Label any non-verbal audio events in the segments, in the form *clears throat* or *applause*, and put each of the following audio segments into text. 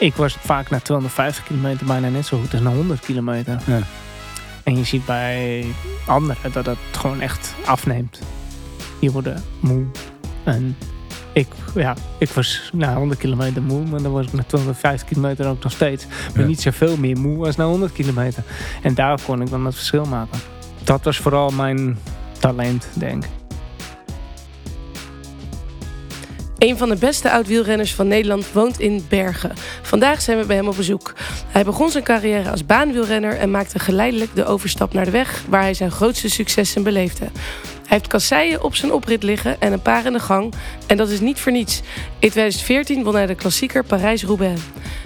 ik was vaak na 250 kilometer bijna net zo goed als na 100 kilometer. Ja. En je ziet bij anderen dat dat gewoon echt afneemt. Die worden moe. En ik, ja, ik was na 100 kilometer moe, maar dan was ik na 250 kilometer ook nog steeds. Maar Ja. niet zoveel meer moe als na 100 kilometer. En daar kon ik dan het verschil maken. Dat was vooral mijn talent, denk ik. Een van de beste oud-wielrenners van Nederland woont in Bergen. Vandaag zijn we bij hem op bezoek. Hij begon zijn carrière als baanwielrenner en maakte geleidelijk de overstap naar de weg, waar hij zijn grootste successen beleefde. Hij heeft kasseien op zijn oprit liggen en een paar in de gang. En dat is niet voor niets. In 2014 won hij de klassieker Parijs-Roubaix.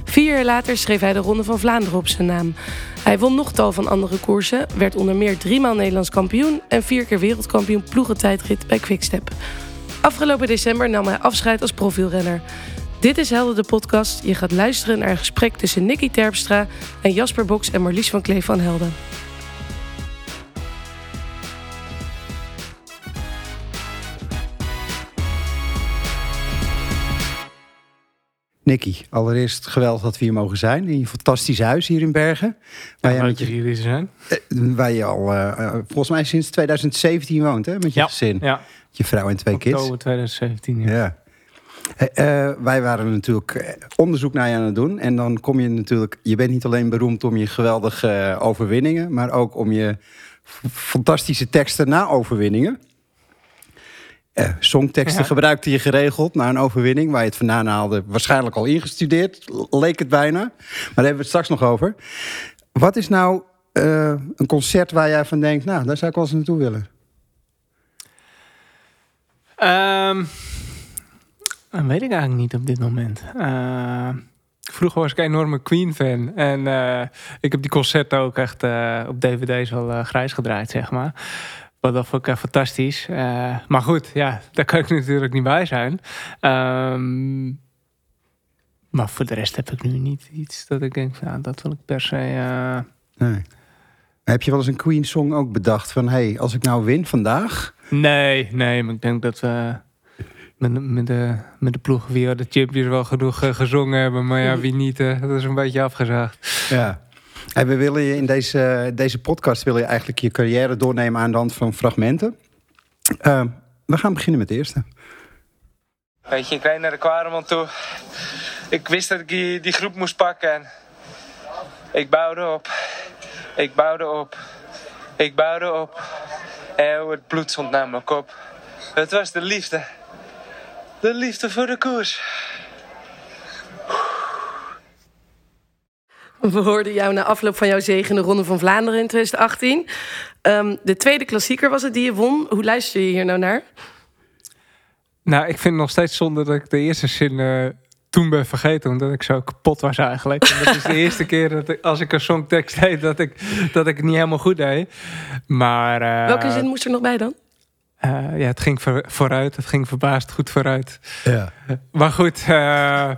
Vier jaar later schreef hij de Ronde van Vlaanderen op zijn naam. Hij won nog tal van andere koersen, werd onder meer driemaal Nederlands kampioen en vier keer wereldkampioen ploegentijdrit bij Quickstep. Afgelopen december nam hij afscheid als profielrenner. Dit is Helden de podcast. Je gaat luisteren naar een gesprek tussen Nicky Terpstra en Jasper Boks en Marlies van Kleef van Helden. Nicky, allereerst geweldig dat we hier mogen zijn. In je fantastische huis hier in Bergen. Waar, dat je, jullie er zijn. eh, waar je al eh, eh, volgens mij sinds 2017 woont, hè? Met je Ja. gezin. Ja, Je vrouw en twee kids. oktober 2017. Ja. Ja. Eh, wij waren natuurlijk eh, onderzoek naar je aan het doen. En dan kom je natuurlijk... Je bent niet alleen beroemd om je geweldige eh, overwinningen... maar ook om je fantastische teksten na overwinningen. Eh, songteksten Ja. gebruikte je geregeld na een overwinning... waar je het vandaan haalde. Waarschijnlijk al ingestudeerd, leek het bijna. Maar daar hebben we het straks nog over. Wat is nou een concert waar jij van denkt... nou, daar zou ik wel eens naartoe willen? Ehm, dat weet ik eigenlijk niet op dit moment. Eh, vroeger was ik een enorme Queen-fan. En eh, ik heb die concerten ook echt eh, op dvd's eh, grijs gedraaid, zeg maar. Wat dat vond ik fantastisch. Maar goed, ja, daar kan ik natuurlijk niet bij zijn. Ehm, maar voor de rest heb ik nu niet iets dat ik denk, van, nou, dat wil ik per se... Nee. Heb je wel eens een Queen-song ook bedacht? Van, hé, hey, als ik nou win vandaag... Nee, nee, maar ik denk dat we met, de- met, de, met de ploeg wie de Champions wel genoeg eh, gezongen hebben. Maar ja, wie niet, eh, dat is een beetje afgezaagd. Ja. En we willen je in deze, deze podcast wil je eigenlijk je carrière doornemen aan de hand van fragmenten. Eh, we gaan beginnen met de eerste. Weet je, ik reed naar de Quaremont toe. Ik wist dat ik die, die groep moest pakken en ik bouwde op. Ik bouwde op. Ik bouwde op. En het bloed stond naar mijn kop. Het was de liefde. De liefde voor de koers. We hoorden jou na afloop van jouw zege in de Ronde van Vlaanderen in 2018. Ehm, de tweede klassieker was het die je won. Hoe luister je hier nou naar? Nou, ik vind het nog steeds zonde dat ik de eerste zin eh, toen ben vergeten. Omdat ik zo kapot was eigenlijk. En dat is de *laughs* eerste keer dat ik, als ik een songtekst deed, dat ik, dat ik het niet helemaal goed deed. Maar... eh, Welke zin moest er nog bij dan? eh, ja, het ging voor- vooruit. Het ging verbaasd goed vooruit. Ja. Maar goed, eh,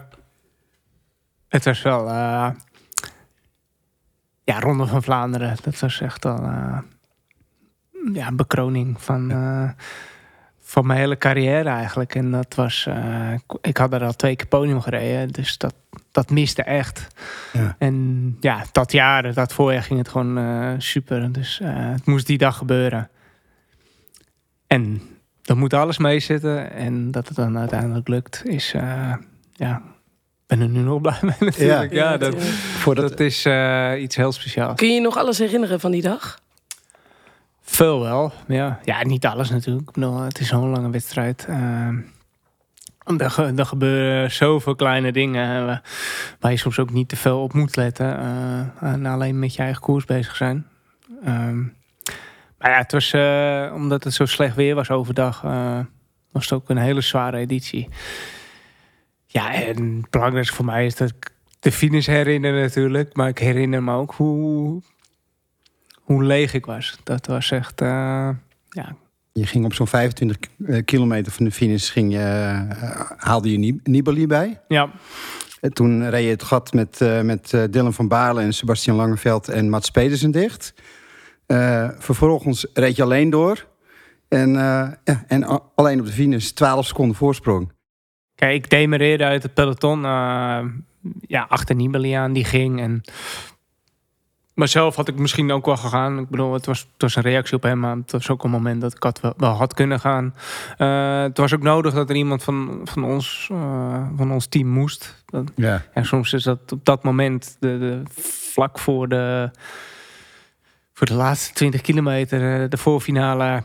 het was wel. eh, ja, Ronde van Vlaanderen. Dat was echt al. eh, ja, een bekroning van. eh, van mijn hele carrière eigenlijk. En dat was. eh, ik- had er al twee keer podium gereden. Dus dat, dat miste echt. Ja. En ja, dat jaar, dat voorjaar ging het gewoon eh, super. Dus eh, het moest die dag gebeuren. En dan moet alles meezitten. En dat het dan uiteindelijk lukt, is... eh, ja, ik ben er nu nog *laughs* blij mee natuurlijk. Ja, dat, Voordat, dat is eh, iets heel speciaals. Kun je je nog alles herinneren van die dag? Veel wel, ja. Ja, niet alles natuurlijk. Het is zo'n lange wedstrijd. Eh, er, ge- gebeuren zoveel kleine dingen... eh, waar je soms ook niet te veel op moet letten. eh, en alleen met je eigen koers bezig zijn. Ehm, maar ja, het was... eh, omdat het zo slecht weer was overdag... was het ook een hele zware editie. Ja, en het belangrijkste voor mij is dat ik de finish herinner natuurlijk. Maar ik herinner me ook hoe, hoe leeg ik was. Dat was echt... eh, ja, je ging op zo'n 25 k- kilometer van de finish, ging je, eh, haalde je Nib- Nibali bij. ja, En toen reed je het gat met, eh, met eh, Dylan van Baarle en Sebastian Langeveld en Mats Pedersen dicht. Eh, vervolgens reed je alleen door. En, eh, ja, en alleen op de finish 12 seconden voorsprong. Kijk, ik demereerde uit het peloton. eh, ja, achter Nibali aan die ging. En maar zelf had ik misschien ook wel gegaan. Ik bedoel, het was, het was een reactie op hem, maar het was ook een moment dat ik had wel, wel had kunnen gaan. Uh, het was ook nodig dat er iemand van, van, ons, uh, van ons team moest. Dat, Ja. ja, soms is dat op dat moment, de, de, vlak voor de, voor de laatste 20 kilometer, eh, de voorfinale,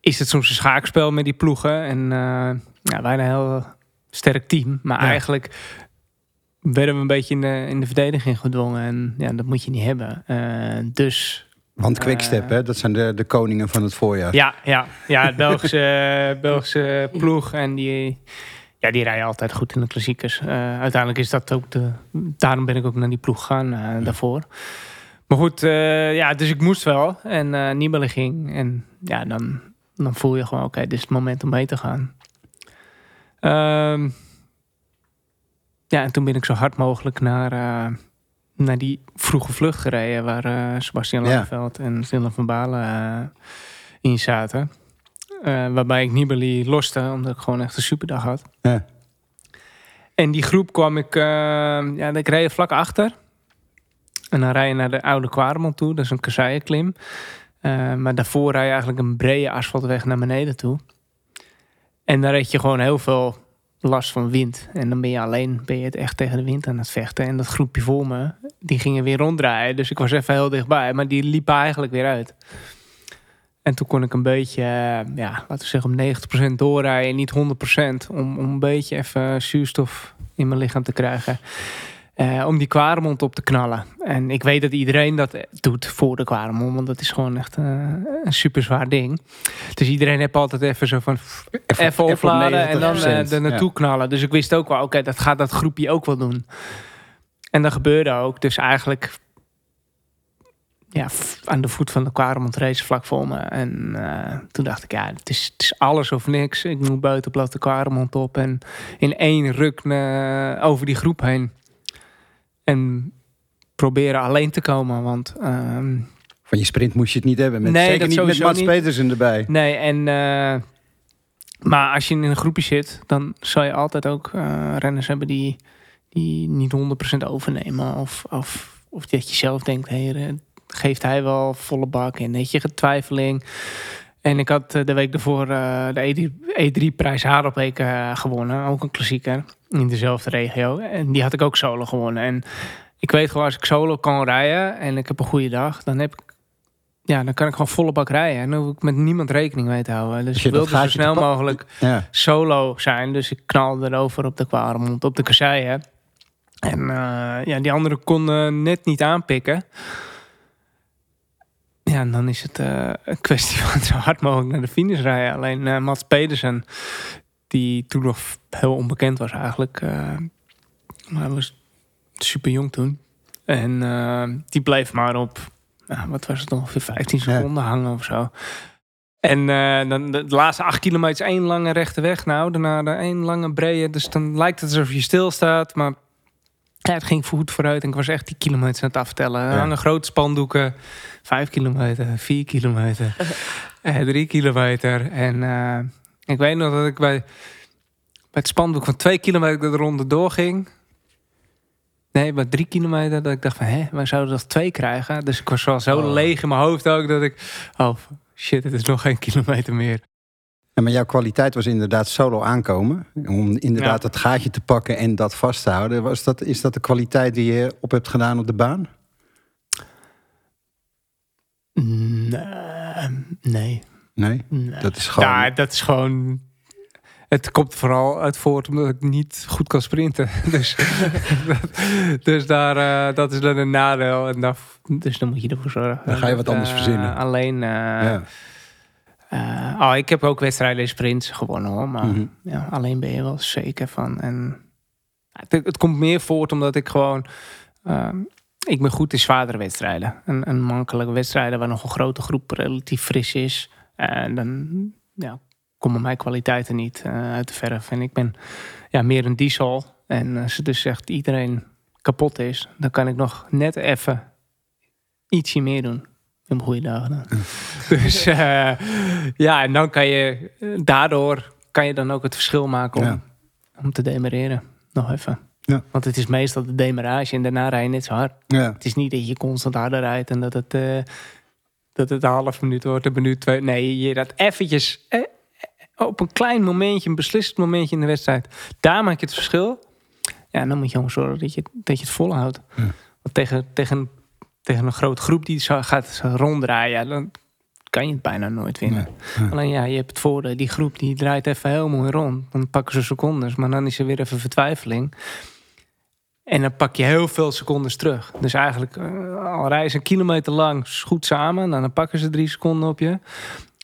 is het soms een schaakspel met die ploegen. En uh, ja, wij een heel sterk team. Maar Ja. eigenlijk werden we een beetje in de, in de verdediging gedwongen. En ja, dat moet je niet hebben. Eh, dus Want Quickstep, Eh. hè, dat zijn de, de koningen van het voorjaar. ja, ja, ja het *laughs* Belgische, Belgische ploeg. En die, ja, die rijden altijd goed in de klassiekers. Eh, uiteindelijk is dat ook de... Daarom ben ik ook naar die ploeg gegaan daarvoor. Maar goed, ja, dus ik moest wel. En eh Nibali ging. En ja, dan, dan voel je gewoon... Oké, dit is het moment om mee te gaan. Ehm, ja, en toen ben ik zo hard mogelijk naar... eh, naar die vroege vlucht gereden waar eh, Sebastian Ja. Langeveld en Dylan van Balen eh, in zaten. Waarbij ik Nibali loste, omdat ik gewoon echt een superdag had. Ja. En die groep kwam ik, ja, ik reed vlak achter. En dan rij je naar de oude Kwaremond toe, dat is een kasseienklim. Eh maar daarvoor rij je eigenlijk een brede asfaltweg naar beneden toe. En dan reed je gewoon heel veel last van wind. En dan ben je alleen, ben je het echt tegen de wind aan het vechten. En dat groepje voor me, die gingen weer ronddraaien. Dus ik was even heel dichtbij, maar die liepen eigenlijk weer uit. En toen kon ik een beetje, eh, ja, laten we zeggen, om 90% doorrijden. Niet 100%, om, om een beetje even zuurstof in mijn lichaam te krijgen. Eh, om die kwaremond op te knallen. En ik weet dat iedereen dat doet voor de kwaremond. Want dat is gewoon echt eh, een super zwaar ding. Dus iedereen heeft altijd even zo van... Even, op opladen en dan 90%, eh, er naartoe ja. knallen. Dus ik wist ook wel, oké, dat gaat dat groepje ook wel doen. En dat gebeurde ook. Dus eigenlijk ja, aan de voet van de Kwaremond race vlak voor me. En eh, toen dacht ik, ja, het is, het is alles of niks. Ik moet buiten plat de Kwaremond op. En in één ruk eh, over die groep heen. En proberen alleen te komen. Want ehm, Van je sprint moest je het niet hebben. Met, Nee, zeker niet met Mats niet. Petersen erbij. Nee, en, eh, maar als je in een groepje zit, dan zal je altijd ook eh, renners hebben die, die niet 100% overnemen. Of, of, of dat je zelf denkt, hey, eh, geeft hij wel volle bak en weet je, getwijfeling. En ik had de week ervoor eh, de E3-prijs Haaropweek eh gewonnen. Ook een klassieker in dezelfde regio. En die had ik ook solo gewonnen. En ik weet gewoon, als ik solo kan rijden en ik heb een goede dag, dan heb ik ja, dan kan ik gewoon volle bak rijden. En dan hoef ik met niemand rekening mee te houden. Dus je ik wilde zo snel mogelijk Ja. solo zijn. Dus ik knalde erover op de Kwaremond, op de kasseien. En eh, ja, die anderen konden net niet aanpikken. Ja, en dan is het eh, een kwestie *laughs* van zo hard mogelijk naar de finish rijden. Alleen eh, Mats Pedersen, die toen nog heel onbekend was eigenlijk. eh, maar hij was super jong toen. En eh, die bleef maar op, ja, wat was het ongeveer 15 Ja. seconden hangen of zo. En eh, dan de, laatste acht kilometer is één lange rechte weg. Nou, daarna de één lange brede. Dus dan lijkt het alsof je stilstaat. Maar ja, het ging goed vooruit. En ik was echt die kilometers aan het aftellen. Ja. Lange grote spandoeken. Vijf kilometer, vier kilometer, *laughs* eh, drie kilometer. En eh, ik weet nog dat ik bij, bij het spandoek van twee kilometer de ronde doorging. Nee, bij drie kilometer. Dat ik dacht van, hé, wij zouden toch twee krijgen? Dus ik was wel zo Oh. leeg in mijn hoofd ook. Dat ik, oh shit, het is nog geen kilometer meer. Ja, maar jouw kwaliteit was inderdaad solo aankomen. Om inderdaad Ja. dat gaatje te pakken en dat vast te houden. Was dat, is dat de kwaliteit die je op hebt gedaan op de baan? Nee. Nee. Nee, nee. dat is gewoon... Ja, dat is gewoon. Het komt vooral uit voort omdat ik niet goed kan sprinten. *laughs* Dus, *laughs* dus daar, eh, dat is dan een nadeel. En daar, dus dan moet je ervoor zorgen. Dan ga je wat dat, anders eh, verzinnen. Alleen. eh, ja. eh, oh, ik heb ook wedstrijden en sprints gewonnen hoor. Maar Mhm. ja, alleen ben je wel zeker van. En het, het komt meer voort omdat ik gewoon. ehm, ik ben goed in zwaardere wedstrijden. Een, een makkelijke wedstrijden waar nog een grote groep relatief fris is. En dan ja, komen mijn kwaliteiten niet eh, uit de verf. En ik ben ja, meer een diesel. En als het dus echt iedereen kapot is, dan kan ik nog net even ietsje meer doen. In goede dagen. dan. *laughs* dus eh, ja, en dan kan je, daardoor kan je dan ook het verschil maken om, Ja. om te demereren. Nog even. Ja. Want het is meestal de demarage en daarna rij je net zo hard. Ja. Het is niet dat je constant harder rijdt en dat het, eh, dat het een half minuut wordt, een minuut, twee. Nee, je rijdt eventjes eh, eh, op een klein momentje, een beslissend momentje in de wedstrijd. Daar maak je het verschil. Ja, dan moet je gewoon zorgen dat je, dat je het volhoudt. Ja. Want tegen, tegen, tegen een grote groep die zo gaat ronddraaien, ja, dan kan je het bijna nooit winnen. Nee. Alleen ja, je hebt het voordeel, die groep die draait even heel mooi rond. Dan pakken ze secondes, maar dan is er weer even vertwijfeling. En dan pak je heel veel secondes terug. Dus eigenlijk, eh, al rijden ze een kilometer lang goed samen, nou, dan pakken ze drie seconden op je.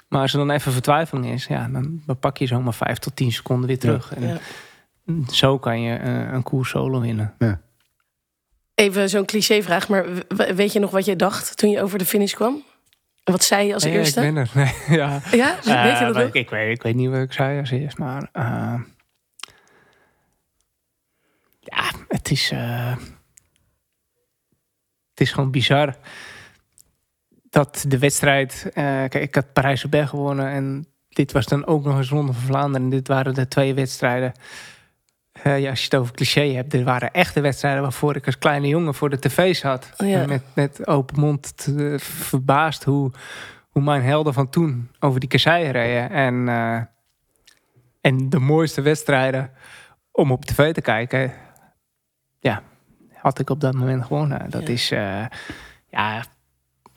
Maar als er dan even vertwijfeling is, ja, dan, dan pak je zomaar vijf tot tien seconden weer terug. En Ja. zo kan je eh, een koers solo winnen. Even zo'n clichévraag, maar w- weet je nog wat jij dacht toen je over de finish kwam? En Wat zei je als Ja, eerste? Ik ben er. Nee, ja. Ja, weet je Eh, dat maar ik, ik, weet, ik weet niet wat ik zei als eerst, maar eh, ja, het is, eh, het is gewoon bizar dat de wedstrijd. eh, kijk, ik had Parijs-Roubaix gewonnen en dit was dan ook nog eens Ronde van Vlaanderen. En dit waren de twee wedstrijden. Eh, ja, als je het over cliché hebt, er waren echte wedstrijden waarvoor ik als kleine jongen voor de tv zat. Oh ja. Met, met open mond te- verbaasd hoe, hoe mijn helden van toen over die kasseien reden. En, en de mooiste wedstrijden om op tv te kijken, ja, had ik op dat moment gewonnen. Dat Ja. is, eh, ja,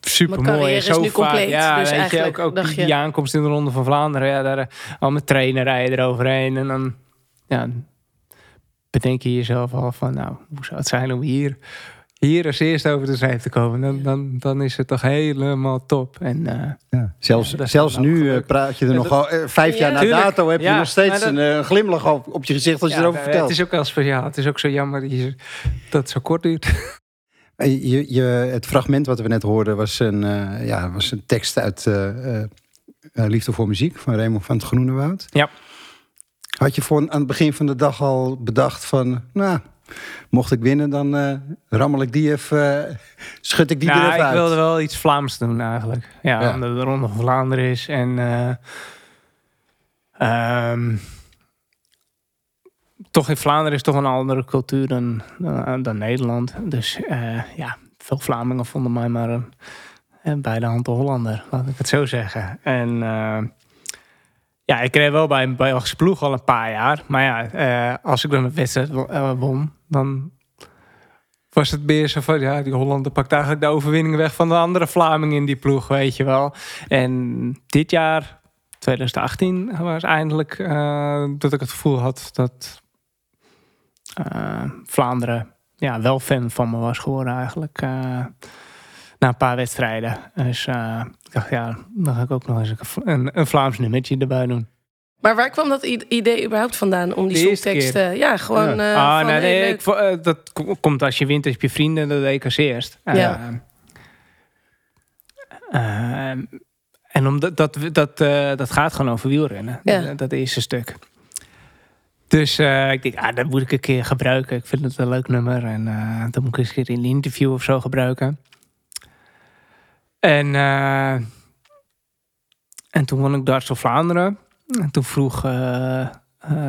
super mooi. is Zo nu vaak, compleet, ja, dus weet je, eigenlijk ook, ook die, je- die aankomst in de Ronde van Vlaanderen, ja, daar eh, al met trainen rijden eroverheen. En dan, ja, bedenk je jezelf al van, nou, hoe zou het zijn om hier, hier als eerste over de schijf te komen? Dan, dan, dan is het toch helemaal top. En eh, Ja. Zelfs, Ja, zelfs nu eh, praat je er nog al, eh, vijf Ja, jaar na tuurlijk. dato heb je nog steeds dat- een, glimlach op, op je gezicht als je ja, erover vertelt. Het is ook wel speciaal. Het is ook zo jammer dat, je, dat het zo kort duurt. Je, je, het fragment wat we net hoorden was een, eh, ja, was een tekst uit eh, eh, eh, Liefde voor Muziek van Raymond van het Groenewoud. Ja. Had je voor, aan het begin van de dag al bedacht van, nou, mocht ik winnen, dan eh, rammel ik die even, eh, schud ik die er nou, even ik uit. wilde wel iets Vlaams doen eigenlijk. Ja, Ja. omdat de Ronde van Vlaanderen is. En eh, ehm, toch in Vlaanderen is toch een andere cultuur dan, dan, dan Nederland. Dus ja, veel Vlamingen vonden mij maar een, bij de hand Hollander, laat ik het zo zeggen. En ja, ik reed wel bij een Belgische ploeg al een paar jaar. Maar ja, eh, als ik dan een wedstrijd wo- won, dan was het meer zo van... ja, die Hollander pakt eigenlijk de overwinning weg van de andere Vlamingen in die ploeg, weet je wel. En dit jaar, 2018, was eindelijk eh, dat ik het gevoel had dat eh, Vlaanderen ja, wel fan van me was geworden eigenlijk. eh, na een paar wedstrijden. Dus ik dacht, ja, dan ga ik ook nog eens een, een, een Vlaams nummertje erbij doen. Maar waar kwam dat idee überhaupt vandaan om die songteksten? Ja, gewoon. Ja. eh, ah, van, nee, ik, eh, dat ko- komt als je wint, heb je vrienden, dat deed ik als eerst. Ja. eh, en omdat dat, dat, eh, dat gaat gewoon over wielrennen. Ja. Dat, dat eerste stuk. Dus eh, ik denk, ah, dat moet ik een keer gebruiken. Ik vind het een leuk nummer. En eh dat moet ik eens een keer in een interview of zo gebruiken. En, eh, en toen won ik Darts of Vlaanderen. En toen vroeg eh,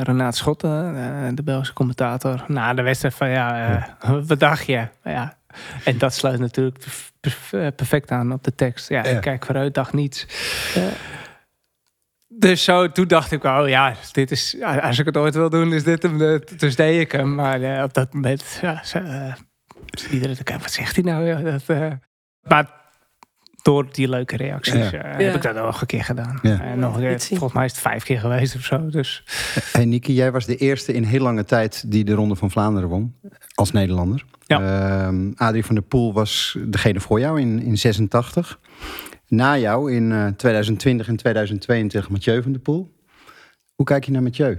Renaat Schotten, eh, de Belgische commentator, na de wedstrijd van ja, *laughs* wat dacht je? Ja. En dat sluit natuurlijk perf- perf- perfect aan op de tekst. Ja, Ja. ik kijk vooruit, dacht niets. Dus zo, toen dacht ik, oh ja, dit is, als ik het ooit wil doen, is dit hem. Dus deed ik hem. Maar op dat moment, ja, ze, iedereen wat zegt hij nou? Ja, dat, maar door die leuke reacties Ja. eh, Ja. heb ik dat nog een keer gedaan. Ja. En nog een keer, volgens mij is het vijf keer geweest of zo. Dus Hey Niki, jij was de eerste in heel lange tijd die de Ronde van Vlaanderen won. Als Nederlander. Ja. Ehm, Adrie van der Poel was degene voor jou in, in 86. Na jou in eh, 2020 en 2022 Mathieu van der Poel. Hoe kijk je naar Mathieu?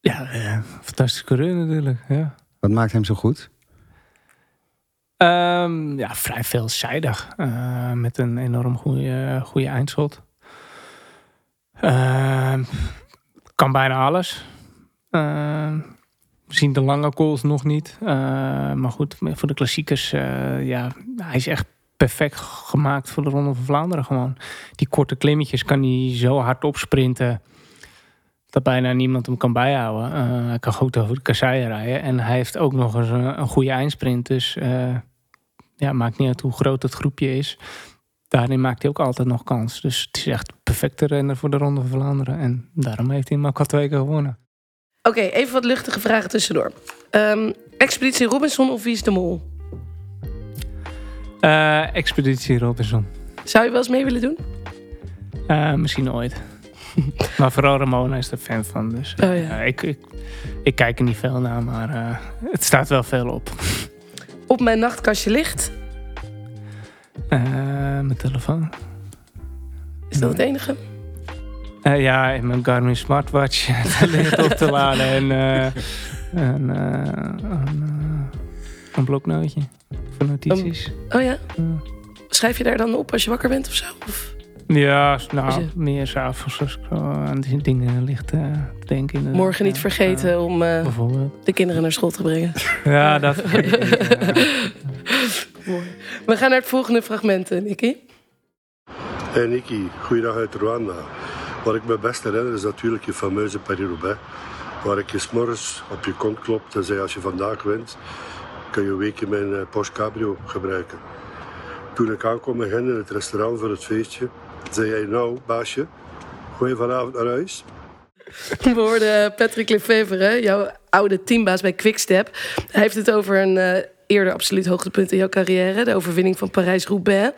ja, eh, fantastische coureur natuurlijk. Ja. Wat maakt hem zo goed? Ehm, ja, vrij veelzijdig. Eh, met een enorm goede, goede eindschot. Ehm, kan bijna alles. Ehm, we zien de lange calls nog niet. Maar goed, voor de klassiekers, eh, ja, hij is echt perfect gemaakt voor de Ronde van Vlaanderen gewoon. Die korte klimmetjes kan hij zo hard opsprinten. dat bijna niemand hem kan bijhouden. Eh, hij kan goed over de kasseien rijden. En hij heeft ook nog eens een, een goede eindsprint. Dus uh, ja, maakt niet uit hoe groot het groepje is. Daarin maakt hij ook altijd nog kans. Dus het is echt perfecte renner voor de Ronde van Vlaanderen. En daarom heeft hij al twee keer gewonnen. Oké, okay, even wat luchtige vragen tussendoor. Um, Expeditie Robinson of Wie is de Mol? Uh, Expeditie Robinson. Zou je wel eens mee willen doen? Uh, misschien ooit. *laughs* maar vooral Ramona is er fan van. Dus uh, oh, ja. ik, ik, ik, kijk er niet veel naar, maar het staat wel veel op. *laughs* Op mijn nachtkastje ligt? mijn telefoon. Is dat het enige? Uh, ja, in mijn Garmin smartwatch. *laughs* Ligt op te laden. En uh, een, uh, een, een, bloknootje voor notities. oh ja? Schrijf je daar dan op als je wakker bent of zo? Of? Ja, nou, meer s'avonds als ik aan die dingen ligt te denken. Morgen niet vergeten om de kinderen naar school te brengen. *laughs* ja, dat *laughs* Mooi. We gaan naar het volgende fragment, Nicky. Hey Nicky, goeiedag uit Rwanda. Wat ik me best herinner is natuurlijk je fameuze Paris-Roubaix. Waar ik je s'morgens op je kont klopte en zei als je vandaag wint, kun je een weekje mijn Porsche Cabrio gebruiken. Toen ik aankwam in het restaurant voor het feestje, zei jij nou, baasje, je vanavond naar huis? *laughs* We hoorden Patrick Lefevre, jouw oude teambaas bij Quickstep. Hij heeft het over een uh, eerder absoluut hoogtepunt in jouw carrière. De overwinning van Parijs-Roubaix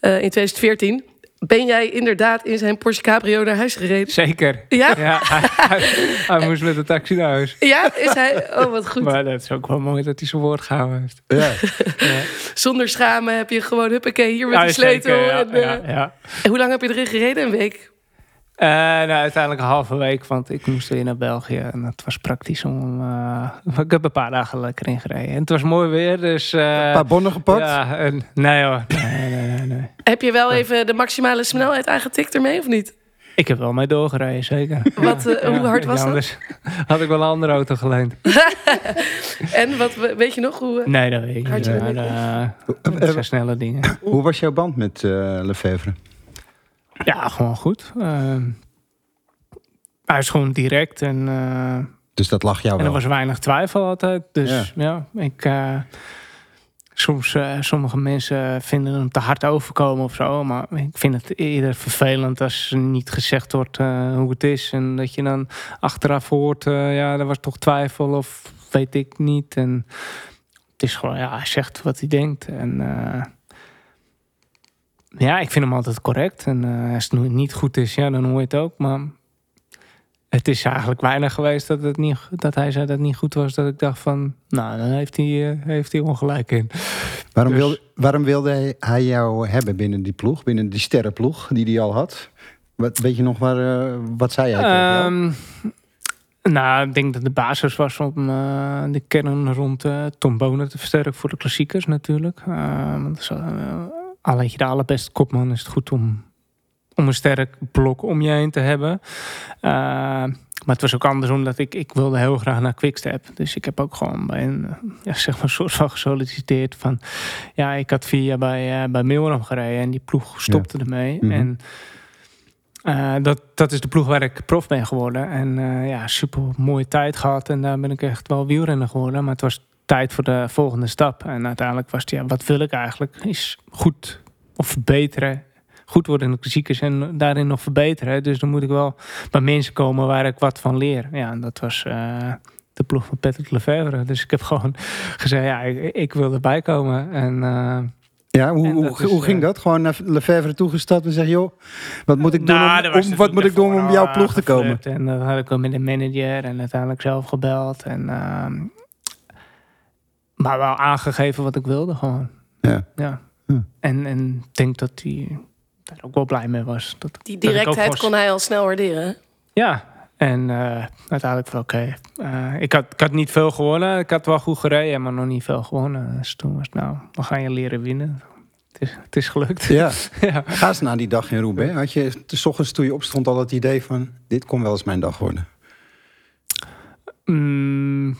uh, in 2014 ben jij inderdaad in zijn Porsche Cabrio naar huis gereden? Zeker. Ja? *laughs* ja hij, hij, moest met de taxi naar huis. Ja, is hij? Oh, wat goed. Maar dat is ook wel mooi dat hij zijn woord gehouden heeft. Ja. ja. Zonder schamen heb je gewoon, huppakee, hier met ja, de sleutel. Zeker, en, uh, ja, en hoe lang heb je erin gereden? Een week? Uh, nou, uiteindelijk een halve week, want ik moest weer naar België. En het was praktisch om... Uh, ik heb een paar dagen lekker ingereden. En het was mooi weer, dus... Uh, een paar bonnen gepakt? Ja, en, nee hoor. Nee, nee. Heb je wel even de maximale snelheid aangetikt ermee, of niet? Ik heb wel mee doorgereden, zeker. *laughs* Wat, ja, hoe hard was dat? *laughs* had ik wel een andere auto geleend. *laughs* en wat, weet je nog hoe... nee, dat weet ik niet. Dat zijn snelle dingen. *clears throat* Hoe was jouw band met Lefevre? Ja, gewoon goed. Uh, hij is gewoon direct en... Uh, dus dat lag jou en wel? er was weinig twijfel altijd. Dus ja, ja ik... Uh, soms, sommige mensen vinden hem te hard overkomen of zo. Maar ik vind het eerder vervelend als niet gezegd wordt hoe het is. En dat je dan achteraf hoort, ja, er was toch twijfel of weet ik niet. En het is gewoon, ja, hij zegt wat hij denkt. En ja, ik vind hem altijd correct. En uh, als het niet goed is, ja, dan hoor je het ook. Maar het is eigenlijk weinig geweest dat, het niet, dat hij zei dat het niet goed was. Dat ik dacht van, nou, dan heeft hij, uh, heeft hij ongelijk in. Waarom, dus... wilde, waarom wilde hij jou hebben binnen die ploeg? Binnen die sterrenploeg die hij al had? Wat, weet je nog waar, uh, wat zei hij um, Nou, ik denk dat de basis was om uh, de kern rond Tom Bonen te versterken voor de klassiekers natuurlijk. want al je de allerbeste kopman, is het goed om, om een sterk blok om je heen te hebben. Uh, maar het was ook andersom dat ik, ik wilde heel graag naar Quickstep. Dus ik heb ook gewoon bij een, ja, zeg maar, *laughs* soort van gesolliciteerd van... Ja, ik had vier jaar bij, uh, bij Milram gereden en die ploeg stopte ja. ermee. Mm -hmm. En uh, dat, dat is de ploeg waar ik prof ben geworden. En uh, ja, super mooie tijd gehad. En daar ben ik echt wel wielrenner geworden. Maar het was tijd voor de volgende stap. En uiteindelijk was het, ja, wat wil ik eigenlijk? Is goed of verbeteren. Goed worden in de klassiekers en daarin nog verbeteren. Dus dan moet ik wel bij mensen komen waar ik wat van leer. Ja, en dat was uh, de ploeg van Patrick Lefevre. Dus ik heb *laughs* gewoon gezegd, ja, ik, ik wil erbij komen. En... Uh, ja, hoe, hoe, is, hoe, ging dat? Gewoon naar Lefevre toegestapt en zeg joh, wat moet ik doen nou, om, om wat moet ik doen om jouw ploeg te komen? En dan had ik wel met de manager en uiteindelijk zelf gebeld. En, uh, maar wel aangegeven wat ik wilde gewoon. Ja. ja. Hm. En, en ik denk dat hij daar ook wel blij mee was. Dat, Die directheid kon hij al snel waarderen. Ja, en uh, uiteindelijk van oké. Okay. Uh, ik, had, ik had niet veel gewonnen. Ik had wel goed gereden, maar nog niet veel gewonnen. Dus toen was het nou, we gaan je leren winnen. Het is, het is gelukt. Ja. *laughs* ja. Ga eens na die dag in Roubaix. Had je s ochtends toen je opstond al het idee van... dit kon wel eens mijn dag worden? Mm,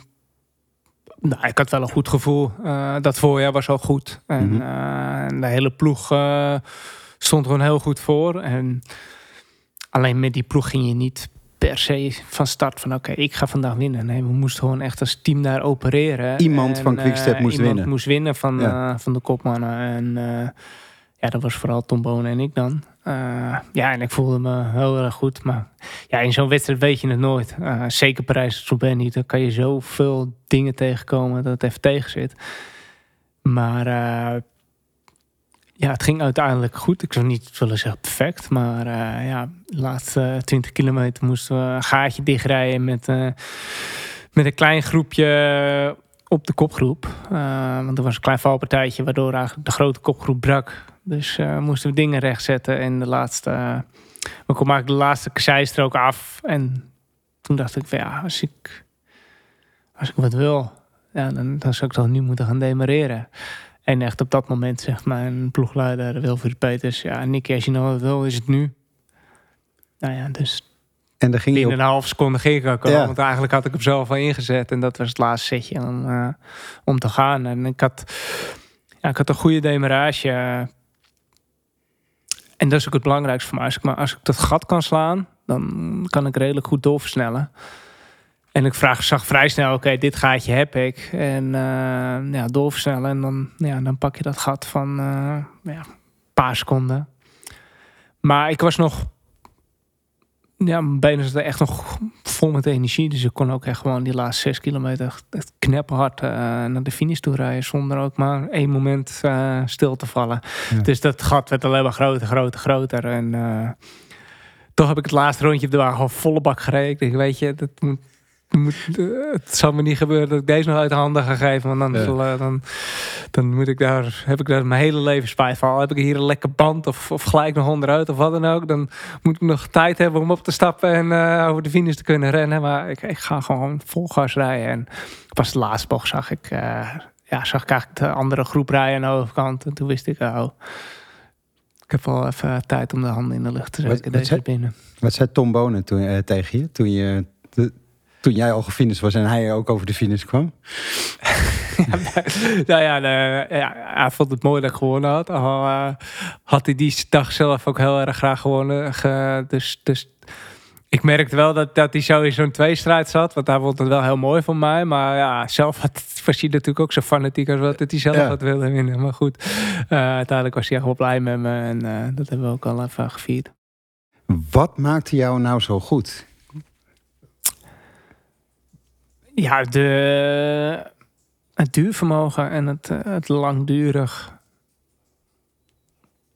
nou, ik had wel een goed gevoel. Uh, dat voorjaar was al goed. En mm -hmm. de hele ploeg uh, stond gewoon heel goed voor. En alleen met die ploeg ging je niet per se van start van oké, ik ga vandaag winnen. Nee, we moesten gewoon echt als team daar opereren. Iemand En, van Quickstep eh, moest iemand winnen. moest winnen van, Ja. eh, van de kopmannen. En eh, ja, dat was vooral Tom Bonen en ik dan. Eh, ja, en ik voelde me heel erg goed. Maar ja, in zo'n wedstrijd weet je het nooit. Eh, zeker Parijs-Roubaix niet. Dan kan je zoveel dingen tegenkomen dat het even tegen zit. Maar eh, ja, het ging uiteindelijk goed. Ik zou niet willen zeggen perfect. Maar eh, ja, de laatste 20 kilometer moesten we een gaatje dichtrijden met, eh, met een klein groepje op de kopgroep. Eh, want er was een klein valpartijtje waardoor eigenlijk de grote kopgroep brak. Dus eh, moesten we dingen rechtzetten. En de laatste, eh, we kwamen eigenlijk de laatste zijstrook af. En toen dacht ik ja, als ik, als ik wat wil, ja, dan, dan zou ik toch nu moeten gaan demareren. En echt op dat moment zegt mijn ploegleider Wilfried Peters... ja, Nicky, als je nou wat wil, is het nu. Nou ja, dus En dan ging binnen op, een half seconde ging ik ook al. Ja. Want eigenlijk had ik hem zelf al ingezet. En dat was het laatste setje om, eh, om te gaan. En ik had, ja, ik had een goede demarage. en dat is ook het belangrijkste voor mij. Als ik, maar als ik dat gat kan slaan, dan kan ik redelijk goed doorversnellen. En ik vraag, zag vrij snel, oké, dit gaatje heb ik. En eh, ja, doorversnellen. En dan, ja, dan pak je dat gat van eh, ja, een paar seconden. Maar ik was nog... Ja, mijn benen zaten echt nog vol met energie. Dus ik kon ook echt gewoon die laatste zes kilometer echt- echt knapperhard eh, naar de finish toe rijden. Zonder ook maar één moment stil te vallen. Ja. Dus dat gat werd alleen maar groter, groter, groter. En toch heb ik het laatste rondje op de wagen gewoon volle bak gereden. Ik denk, weet je, dat moet, dat moet, eh, het zal me niet gebeuren dat ik deze nog uit de handen ga geven. Want dan, Ja. zal, eh, dan, dan moet ik daar, heb ik daar mijn hele leven spijt van. Al Heb ik hier een lekker band of, of gelijk nog onderuit of wat dan ook. Dan moet ik nog tijd hebben om op te stappen en eh, over de finish te kunnen rennen. Maar ik, ik ga gewoon vol gas rijden. En pas de laatste bocht zag ik, ja, zag ik eigenlijk de andere groep rijden aan de overkant. En toen wist ik, oh, ik heb wel even tijd om de handen in de lucht te zetten. wat zei- binnen. wat zei Tom Bonen toen, tegen je? Toen, je toen jij al gefinished was en hij ook over de finish kwam? *laughs* nou ja, de- ja, hij vond het mooi dat ik gewonnen had. Al eh, had hij die dag zelf ook heel erg graag gewonnen. Ge- dus, dus ik merkte wel dat, dat hij zo in zo'n tweestrijd zat. Want hij vond het wel heel mooi van mij. Maar ja, zelf had, was hij natuurlijk ook zo fanatiek als wat dat hij zelf Ja. had willen winnen. Maar goed, eh, uiteindelijk was hij echt wel blij met me. En eh, dat hebben we ook al even gevierd. Wat maakte jou nou zo goed? Ja, de, het duurvermogen en het, eh, het langdurig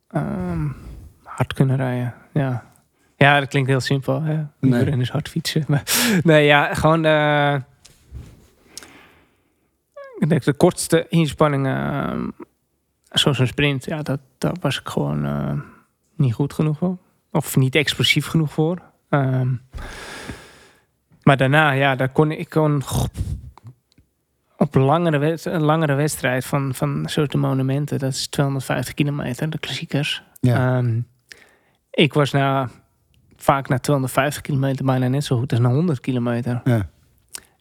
ehm, hard kunnen rijden. Ja. ja, dat klinkt heel simpel. Hè? Nee. Iedereen is hard fietsen. *laughs* Maar, nee, ja, gewoon eh, ik denk de kortste inspanningen, ehm, zoals een sprint, ja, dat, daar was ik gewoon eh, niet goed genoeg voor. Of niet explosief genoeg voor. Ehm, maar daarna, ja, daar kon ik kon op langere, een langere wedstrijd van, van de monumenten, dat is 250 kilometer, de klassiekers. Ja. Ehm, ik was na, vaak na 250 kilometer bijna net zo goed als na 100 kilometer. Ja.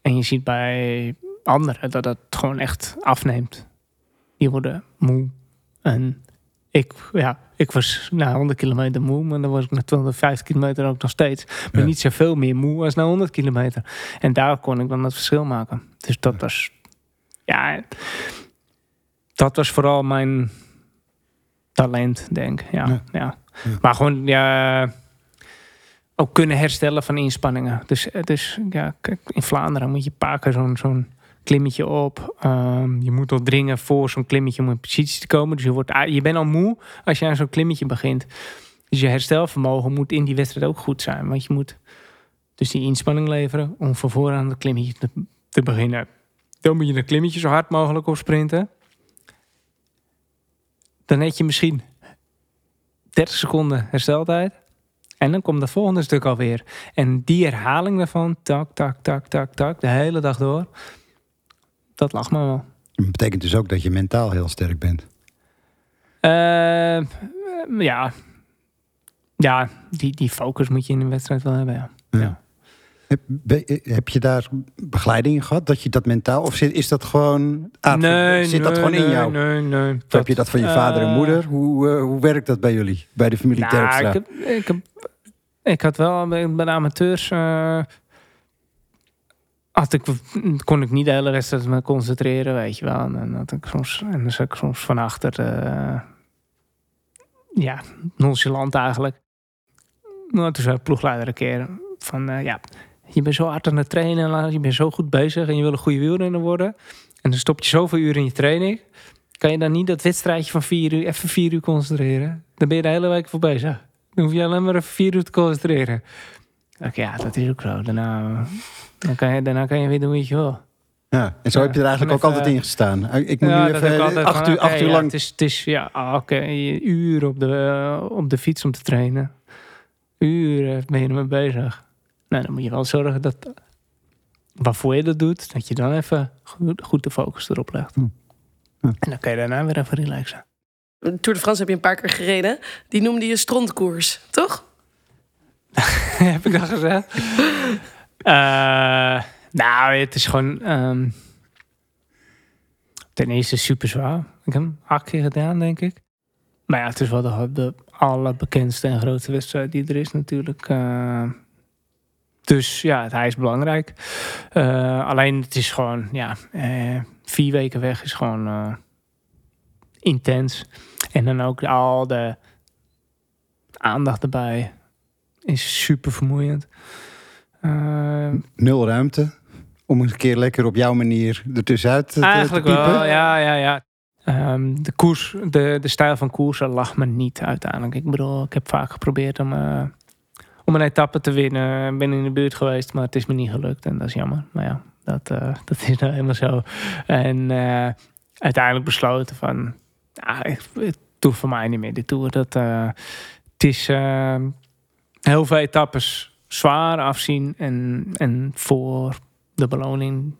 En je ziet bij anderen dat dat gewoon echt afneemt. Die worden moe. En ik, ja, ik was na 100 kilometer moe, maar dan was ik na 250 kilometer ook nog steeds. Maar Ja. niet zoveel meer moe als na 100 kilometer. En daar kon ik dan het verschil maken. Dus dat was, ja, dat was vooral mijn talent, denk ik. Ja, Ja. ja. Ja. Maar gewoon, ja, ook kunnen herstellen van inspanningen. Dus, dus ja, kijk, in Vlaanderen moet je een paar keer zo'n zo'n klimmetje op. Ehm, je moet al dringen voor zo'n klimmetje om in positie te komen. Dus je, wordt, je bent al moe als je aan zo'n klimmetje begint. Dus je herstelvermogen moet in die wedstrijd ook goed zijn. Want je moet dus die inspanning leveren om van vooraan het klimmetje te, beginnen. Dan moet je een klimmetje zo hard mogelijk op sprinten. Dan heb je misschien 30 seconden hersteltijd. En dan komt dat volgende stuk alweer. En die herhaling daarvan, tak, tak, tak, tak, tak, de hele dag door. Dat lag me wel. Dat betekent dus ook dat je mentaal heel sterk bent. Eh, ja. Ja, die, die focus moet je in een wedstrijd wel hebben, ja. Ja. Heb, be- heb je daar begeleiding in gehad? Dat je dat mentaal... Of zit, is dat gewoon... aard- zit dat gewoon in jou? Nee, nee. Of heb je dat van je vader en eh, moeder? Hoe, eh, hoe werkt dat bij jullie? Bij de familie Nou, ik heb, ik heb ik had wel bij de amateurs. eh, had ik, kon ik niet de hele wedstrijd me concentreren, weet je wel. En dan, ik soms, en dan zat ik soms van achter. eh, ja, nonchalant eigenlijk. Nou, toen zei de ploegleider een keer van... eh, ja, je bent zo hard aan het trainen, je bent zo goed bezig... en je wil een goede wielrenner worden. En dan stop je zoveel uur in je training... kan je dan niet dat wedstrijdje van vier uur... even vier uur concentreren? Dan ben je de hele week voor bezig. Dan hoef je alleen maar even vier uur te concentreren. Oké, ja, dat is ook zo. Daarna, dan kan je, daarna kan je weer doen wat je wil. Ja, en zo Ja, heb je er eigenlijk ook even- altijd in gestaan. Ik moet Ja, nu even acht van, uur, acht uur ja, lang... het is, het is ja, ah, oké, een uur op de, op de fiets om te trainen. Uren ben je ermee bezig. Nou, dan moet je wel zorgen dat waarvoor je dat doet, dat je dan even goed, goed de focus erop legt. Hm. Ja. En dan kan je daarna weer even relaxen. Tour de France heb je een paar keer gereden. Die noemde je strontkoers, toch? *laughs* heb ik dat gezegd? Eh, nou, het is gewoon. ehm, ten eerste super zwaar. Ik heb hem acht keer gedaan, denk ik. Maar ja, het is wel de, de allerbekendste en grootste wedstrijd die er is, natuurlijk. Eh, dus ja, hij is belangrijk. Eh, alleen het is gewoon, ja, vier weken weg is gewoon intens. En dan ook al de aandacht erbij is super vermoeiend. Eh, Nul ruimte om eens een keer lekker op jouw manier ertussenuit te, te eigenlijk piepen. wel, ja, ja, ja. Ehm, de koers, de, de stijl van koersen lag me niet uiteindelijk. Ik bedoel, ik heb vaak geprobeerd om, eh, om een etappe te winnen. Ik ben in de buurt geweest, maar het is me niet gelukt. En dat is jammer. Maar ja, dat, eh, *laughs* dat is nou helemaal zo. En eh, uiteindelijk besloten van... Ja, ik, het doet voor mij niet meer, de Tour. Dat, het is eh, heel veel etappes zwaar afzien. En, en voor de beloning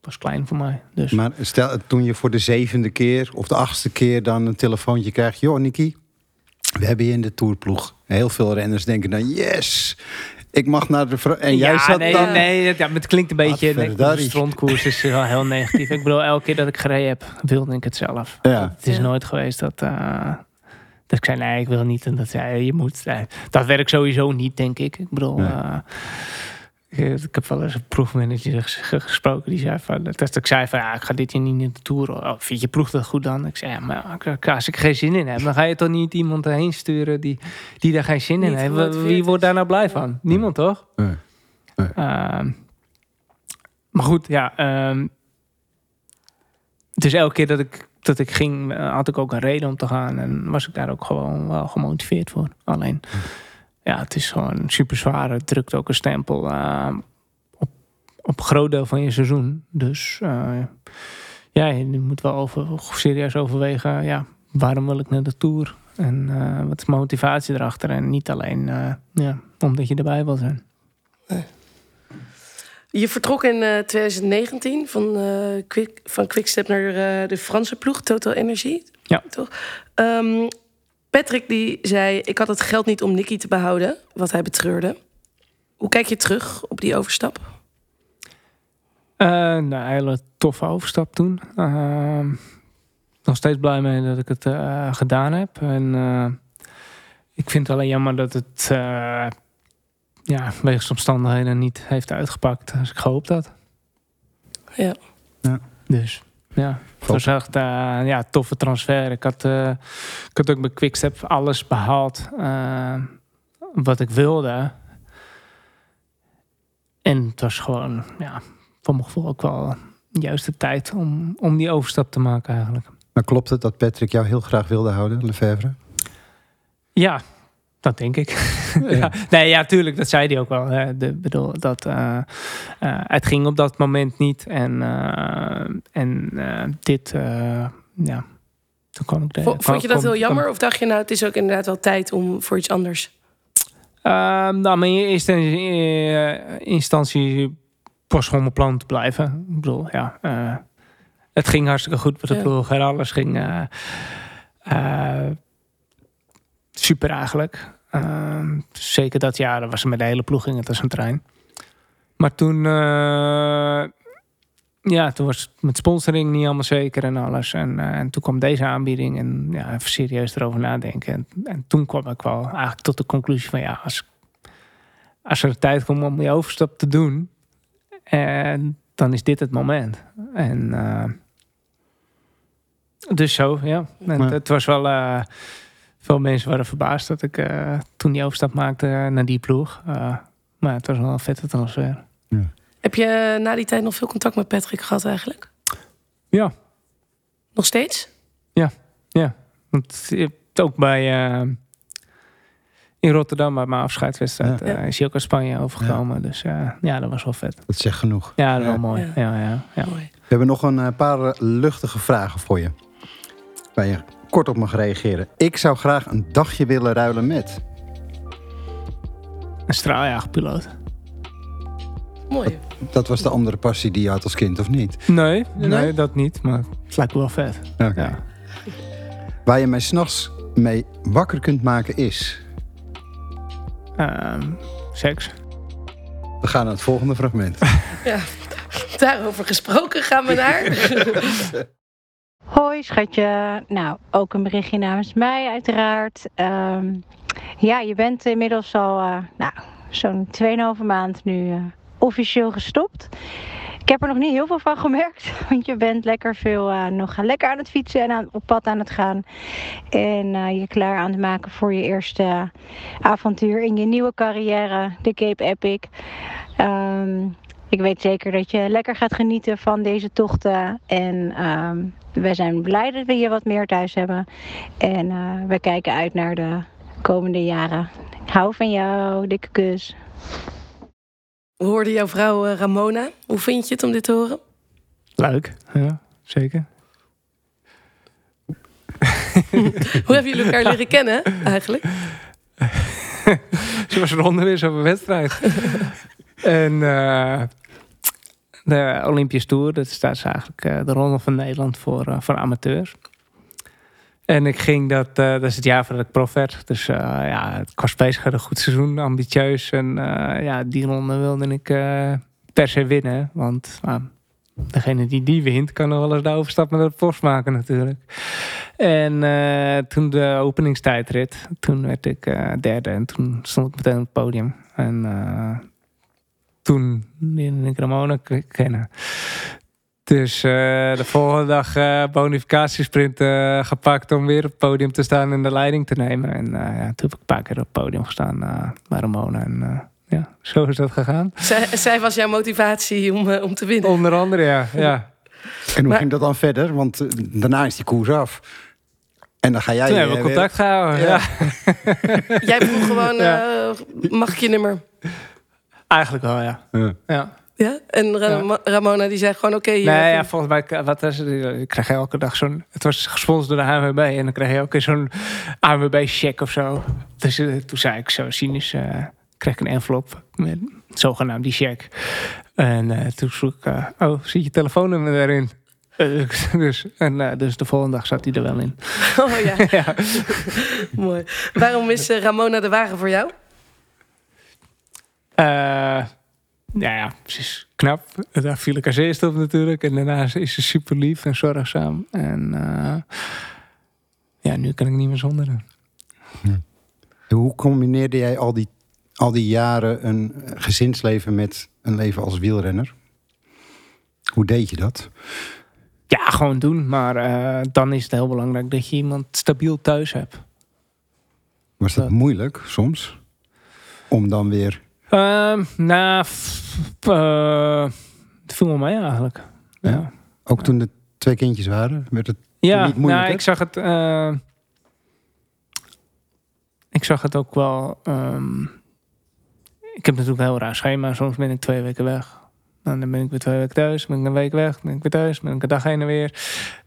was klein voor mij. Dus Maar stel, toen je voor de zevende keer of de achtste keer dan een telefoontje krijgt. Joh, Niki, we hebben je in de toerploeg. Heel veel renners denken dan, yes, ik mag naar de... En jij ja, zat nee, dan... nee, het- ja, maar het klinkt een beetje... Nee, de strontkoers is wel heel negatief. ik bedoel, elke keer dat ik gereden heb, wilde ik het zelf. Ja. Het is Ja. nooit geweest dat, eh, dat ik zei, nee, ik wil niet. En dat zei, je moet. Nee, dat werkt sowieso niet, denk ik. Ik bedoel... Nee. eh, ik ik heb wel eens een proefmanager ges- gesproken die zei van, dat ik zei van, ja, ik ga dit jaar niet in de tour. Oh, vind je ploeg dat goed dan? Ik zei, ja, maar ik- als ik er geen zin in heb, dan ga je toch niet iemand erheen sturen die, die daar geen zin in heeft. Wie wordt daar nou blij van? Niemand toch? Nee. Nee. Ehm, maar goed, ja. ehm, dus elke keer dat ik, dat ik ging, eh, had ik ook een reden om te gaan. En was ik daar ook gewoon wel gemotiveerd voor. Alleen, ja, het is gewoon super zwaar. Het drukt ook een stempel eh, op, op een groot deel van je seizoen. Dus eh, ja, je moet wel over, serieus overwegen. Ja, waarom wil ik naar de Tour? En wat is motivatie erachter? En niet alleen ja, omdat je erbij wil zijn. Je vertrok in eh, 2019 van, eh Quick, van Quickstep naar eh, de Franse ploeg, Total Energy. Ja. Toch? Ehm, Patrick die zei, ik had het geld niet om Nicky te behouden, wat hij betreurde. Hoe kijk je terug op die overstap? Eh, nou, een hele toffe overstap toen. Ehm, nog steeds blij mee dat ik het eh, gedaan heb. En eh, ik vind het alleen jammer dat het eh, ja, wegens omstandigheden niet heeft uitgepakt als ik gehoopt had. Ja. Ja. Dus ja, het was echt eh, ja, toffe transfer. Ik had, eh, ik had ook bij Quickstep alles behaald eh, wat ik wilde. En het was gewoon, ja, voor mijn gevoel ook wel de juiste tijd om, om die overstap te maken eigenlijk. Maar klopt het dat Patrick jou heel graag wilde houden, Lefevre? Ja, dat denk ik. *laughs* ja. Nee, ja, tuurlijk, dat zei hij ook wel. Hè. De, bedoel, dat, eh, eh, het ging op dat moment niet. En, eh, en dit, ja, toen kwam ik... de- Vo- Vond je dat heel jammer? Of dacht je nou, het is ook inderdaad wel tijd om voor iets anders? Ehm, nou, maar in eerste instantie was gewoon mijn plan te blijven. Ik bedoel, ja, het ging hartstikke goed met de Ja. ploeg en alles ging super eigenlijk. Ehm, zeker dat jaar, dat was met de hele ploeg ging het als een trein. Maar toen, eh, ja, toen was het met sponsoring niet allemaal zeker en alles. En, eh, en toen kwam deze aanbieding en ja, even serieus erover nadenken. En, en toen kwam ik wel eigenlijk tot de conclusie van ja, als, als er tijd komt om die overstap te doen, en dan is dit het moment. En eh, dus zo, ja. En Het was wel. Eh, veel mensen waren verbaasd dat ik eh, toen die overstap maakte naar die ploeg. Eh, maar het was wel een vette transfer. Heb je na die tijd nog veel contact met Patrick gehad eigenlijk? Ja. Nog steeds? Want je hebt ook bij. eh, in Rotterdam, bij mijn afscheidswedstrijd, Ja. eh, is hij ook uit Spanje overgekomen. Dus eh, ja, dat was wel vet. Dat zegt genoeg. Ja, dat is Ja. wel mooi. Ja. Ja, ja, ja. Mooi. We hebben nog een eh, paar eh, luchtige vragen voor je. Waar je kort op mag reageren. Ik zou graag een dagje willen ruilen met. Een straaljagerpiloot. Mooi. Dat was de andere passie die je had als kind, of niet? Nee, nee, Nee? dat niet. Maar het lijkt me wel vet. Oké. Ja. Waar je mij s'nachts mee wakker kunt maken is... Ehm, seks. We gaan naar het volgende fragment. Daarover gesproken gaan we *laughs* naar. Hoi schatje. Nou, ook een berichtje namens mij uiteraard. Ehm, ja, je bent inmiddels al eh, nou, zo'n 2,5 maand nu eh, officieel gestopt. Ik heb er nog niet heel veel van gemerkt, *laughs* want je bent lekker veel eh, nog lekker aan het fietsen en aan, op pad aan het gaan. En je klaar aan het maken voor je eerste avontuur in je nieuwe carrière, de Cape Epic. Ehm, ik weet zeker dat je lekker gaat genieten van deze tochten. En ehm, wij zijn blij dat we je wat meer thuis hebben. En eh, we kijken uit naar de komende jaren. Ik hou van jou. Dikke kus. We hoorden jouw vrouw eh, Ramona. Hoe vind je het om dit te horen? Leuk. Ja, zeker. *laughs* Hoe hebben jullie elkaar leren kennen eigenlijk? *laughs* Was ronde weer zo'n wedstrijd. *laughs* en eh, de Olympisch Tour, dat dus eigenlijk eh, de ronde van Nederland voor, eh, voor amateurs. En ik ging dat, dat is het jaar voordat ik prof werd. Dus ja, ik was bezig een goed seizoen, ambitieus. En ja, die ronde wilde ik per se winnen. Want degene die die wint, kan nog wel eens de overstap naar de post maken natuurlijk. En toen de openingstijdrit, toen werd ik derde. En toen stond ik meteen op het podium. En toen Ramona k- kennen. Dus eh, de volgende dag eh bonificatiesprint eh, gepakt om weer op het podium te staan en de leiding te nemen. En eh, ja, toen heb ik een paar keer op het podium gestaan eh, bij Ramona. En eh, ja, zo is dat gegaan. Zij, zij was jouw motivatie om, om te winnen. Onder andere, ja. ja. En hoe Maar- ging dat dan verder? Want daarna is die koers af. En dan ga jij... Toen hebben we weer- contact gehouden. Ja. Ja. Jij vroeg gewoon, Ja. eh, mag ik je nummer? Eigenlijk wel, ja. Ja. ja. Ja? En Ra- Ramona die zei gewoon, oké. je Nee, ja, een- volgens mij, wat was het? Ik kreeg elke dag zo'n. Het was gesponsord door de ANWB en dan kreeg je elke keer zo'n ANWB-check of zo. Dus eh, toen zei ik zo cynisch, eh kreeg ik een envelop met zogenaamd die check. En eh, toen vroeg ik, eh, oh, zit je telefoonnummer daarin? Eh, *laughs* dus, en, eh, dus de volgende dag zat hij er wel in. Oh ja, *laughs* ja. *laughs* mooi. Waarom is eh, Ramona de wagen voor jou? Eh, nou ja, ze is knap. Daar viel ik als eerste op natuurlijk. En daarna is ze super lief en zorgzaam. En eh, ja, nu kan ik niet meer zonder haar. Hoe combineerde jij al die, al die jaren een gezinsleven met een leven als wielrenner? Hoe deed je dat? Ja, gewoon doen. Maar eh, dan is het heel belangrijk dat je iemand stabiel thuis hebt. Was dat moeilijk soms? Om dan weer... Ehm nou, f- eh, het viel me mee eigenlijk. Ja, Ja? Ook toen er twee kindjes waren, werd het... ja niet moeilijk, nou, ik zag het... eh, ik zag het ook wel... ehm, ik heb natuurlijk een heel raar schema. Soms ben ik twee weken weg. Nou, dan ben ik weer twee weken thuis. Ben ik een week weg. Ben ik weer thuis. Ben ik een dag heen en weer.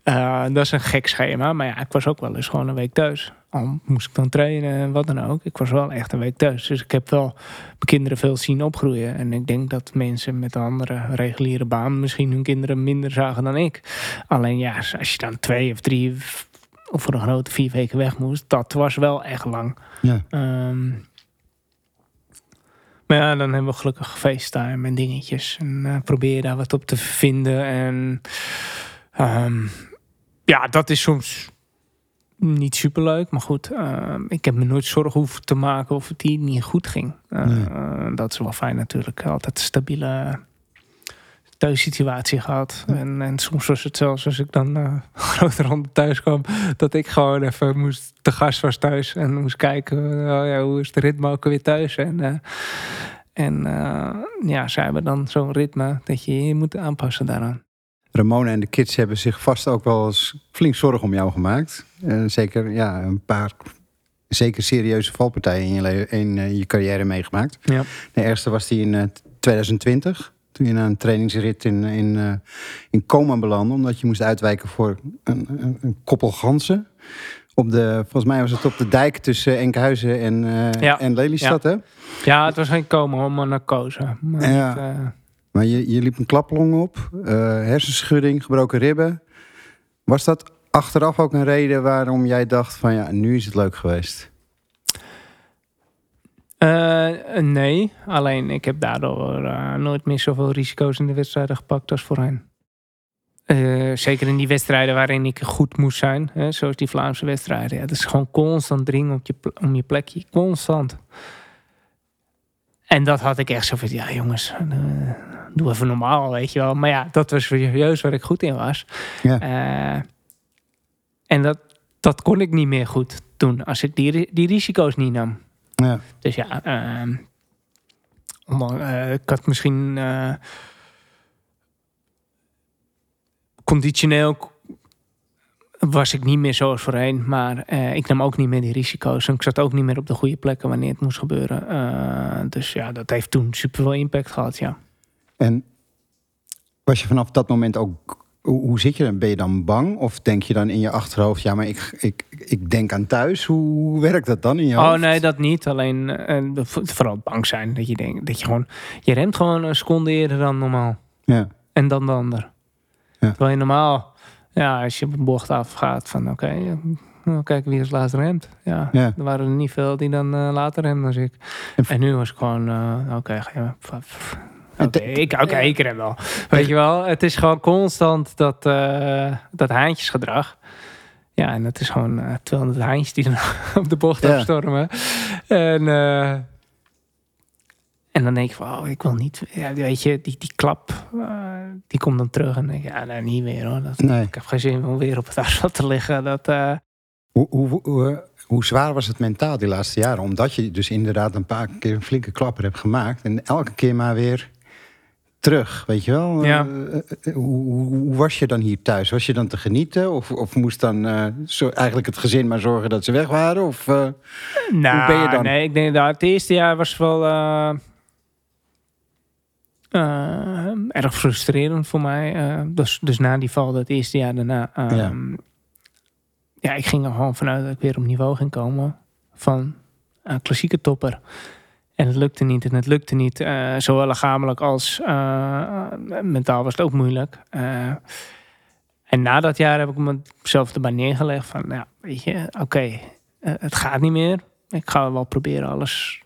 Eh, dat is een gek schema. Maar ja, ik was ook wel eens gewoon een week thuis. Al moest ik dan trainen en wat dan ook. Ik was wel echt een week thuis. Dus ik heb wel mijn kinderen veel zien opgroeien. En ik denk dat mensen met een andere reguliere baan... misschien hun kinderen minder zagen dan ik. Alleen ja, als je dan twee of drie... of voor een grote vier weken weg moest... dat was wel echt lang. Ja. Ehm, maar ja, dan hebben we gelukkig FaceTime en dingetjes. En eh, probeer daar wat op te vinden. En ehm, ja, dat is soms niet superleuk. Maar goed, uh, ik heb me nooit zorgen hoeven te maken of het hier niet goed ging. Uh, Nee. uh, dat is wel fijn natuurlijk. Altijd stabiele thuissituatie gehad. En, en soms was het zelfs als ik dan *laughs* uh, groter handen thuis kwam... dat ik gewoon even moest te gast was thuis. En moest kijken, oh ja, hoe is het ritme ook weer thuis. En, uh, en uh, ja, zij hebben dan zo'n ritme dat je je moet aanpassen daaraan. Ramona en de kids hebben zich vast ook wel eens flink zorgen om jou gemaakt. Zeker ja, een paar zeker serieuze valpartijen in je, in, je carrière meegemaakt. Ja. De eerste was die in uh, 2020. Toen je na een trainingsrit in, in, uh, in Coma belandde. Omdat je moest uitwijken voor een, een, een koppel ganzen. Op de, volgens mij was het op de dijk tussen Enkhuizen en, uh, ja. en Lelystad, ja. hè? Ja, het was geen coma, maar narcose. Maar ja. uh... Maar je, je liep een klaplong op, hersenschudding, gebroken ribben. Was dat achteraf ook een reden waarom jij dacht van ja, nu is het leuk geweest? Uh, nee, alleen ik heb daardoor uh, nooit meer zoveel risico's in de wedstrijden gepakt als voorheen. Uh, zeker in die wedstrijden waarin ik goed moest zijn, hè, zoals die Vlaamse wedstrijden. Ja, dat is gewoon constant dringen op je, om je plekje, constant. En dat had ik echt zo van, ja jongens, doe even normaal, weet je wel. Maar ja, dat was serieus waar ik goed in was. Ja. En dat, dat kon ik niet meer goed doen als ik die, die risico's niet nam. Ja. Dus ja, uh, uh, ik had misschien uh, conditioneel was ik niet meer zoals voorheen, maar uh, ik nam ook niet meer die risico's en ik zat ook niet meer op de goede plekken wanneer het moest gebeuren. Uh, dus ja, dat heeft toen super veel impact gehad, ja. En was je vanaf dat moment ook hoe zit je dan? Ben je dan bang? Of denk je dan in je achterhoofd, ja, maar ik, ik, ik denk aan thuis. Hoe werkt dat dan in je hoofd? Oh nee, dat niet. Alleen uh, vooral bang zijn. Dat je denkt, dat je gewoon, je remt gewoon een seconde eerder dan normaal. Ja. En dan de ander. Ja. Terwijl je normaal, ja, als je op een bocht afgaat van oké, okay, nou, kijk wie als laatste remt. Ja, ja. er waren er niet veel die dan uh, later remden als ik. En, en nu was ik gewoon, uh, oké, okay, je... Oké, okay, ik, okay, ik rem wel. Weet je wel, het is gewoon constant dat, uh, dat haantjesgedrag. Ja, en het is gewoon uh, 200 haantjes die dan *laughs* op de bocht ja. afstormen. En, uh, en dan denk je van, oh, ik wil niet... Ja, weet je, die, die klap, uh, die komt dan terug. En denk je, ja, nee, niet meer hoor. Dat, nee. Ik heb geen zin om weer op het asfalt te liggen. Dat, uh, hoe, hoe, hoe, hoe, zwaar was het mentaal die laatste jaren? Omdat je dus inderdaad een paar keer een flinke klapper hebt gemaakt. En elke keer maar weer terug, weet je wel? Ja. Uh, hoe, hoe, was je dan hier thuis? Was je dan te genieten? Of, of moest dan uh, zo, eigenlijk het gezin maar zorgen dat ze weg waren? Of uh, nou, hoe ben je dan? Nee, ik denk dat het eerste jaar was wel eh, erg frustrerend voor mij. dus, dus na die val, dat eerste jaar daarna... Um, ja. ja, ik ging er gewoon vanuit dat ik weer op niveau ging komen van een klassieke topper. En het lukte niet. En het lukte niet. Uh, zowel lichamelijk als uh, mentaal was het ook moeilijk. Uh, en na dat jaar heb ik mezelf erbij neergelegd van, ja, weet je, oké, okay, het gaat niet meer. Ik ga wel proberen alles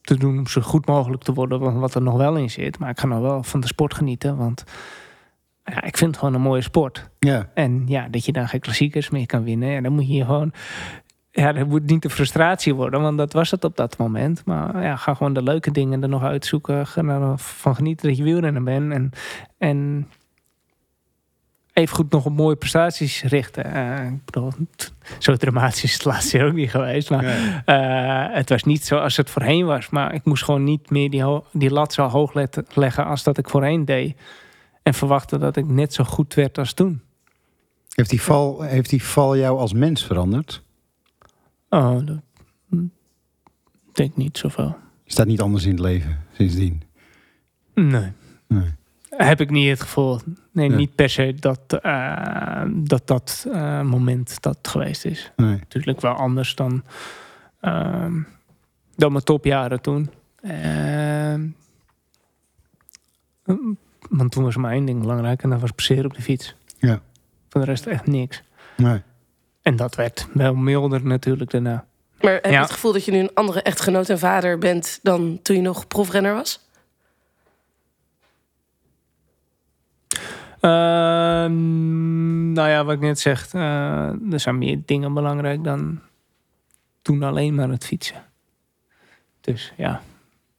te doen om zo goed mogelijk te worden, wat er nog wel in zit. Maar ik ga nog wel van de sport genieten, want ja, ik vind het gewoon een mooie sport. Ja. En ja, dat je dan geen klassiekers meer kan winnen, ja, dan moet je gewoon ja, dat moet niet de frustratie worden, want dat was het op dat moment. Maar ja, ga gewoon de leuke dingen er nog uitzoeken. Ga er van genieten dat je wielrenner bent. En, en even goed nog op mooie prestaties richten. Uh, ik bedoel, zo dramatisch is het laatste jaar ook niet geweest. Maar uh, het was niet zoals het voorheen was. Maar ik moest gewoon niet meer die, die lat zo hoog leggen als dat ik voorheen deed. En verwachten dat ik net zo goed werd als toen. Heeft die val, heeft die val jou als mens veranderd? Oh, dat denk niet zoveel. Staat niet anders in het leven sindsdien? Nee. nee. Heb ik niet het gevoel. Nee, ja. niet per se dat uh, dat, dat uh, moment dat geweest is. Nee. Natuurlijk wel anders dan, uh, dan mijn topjaren toen. want toen was maar één ding belangrijk en dat was passeren op de fiets. Ja. Voor de rest echt niks. Nee. En dat werd wel milder natuurlijk daarna. Maar heb je ja. het gevoel dat je nu een andere echtgenoot en vader bent dan toen je nog profrenner was? Uh, nou ja, wat ik net zeg, eh, er zijn meer dingen belangrijk dan toen alleen maar het fietsen. Dus ja,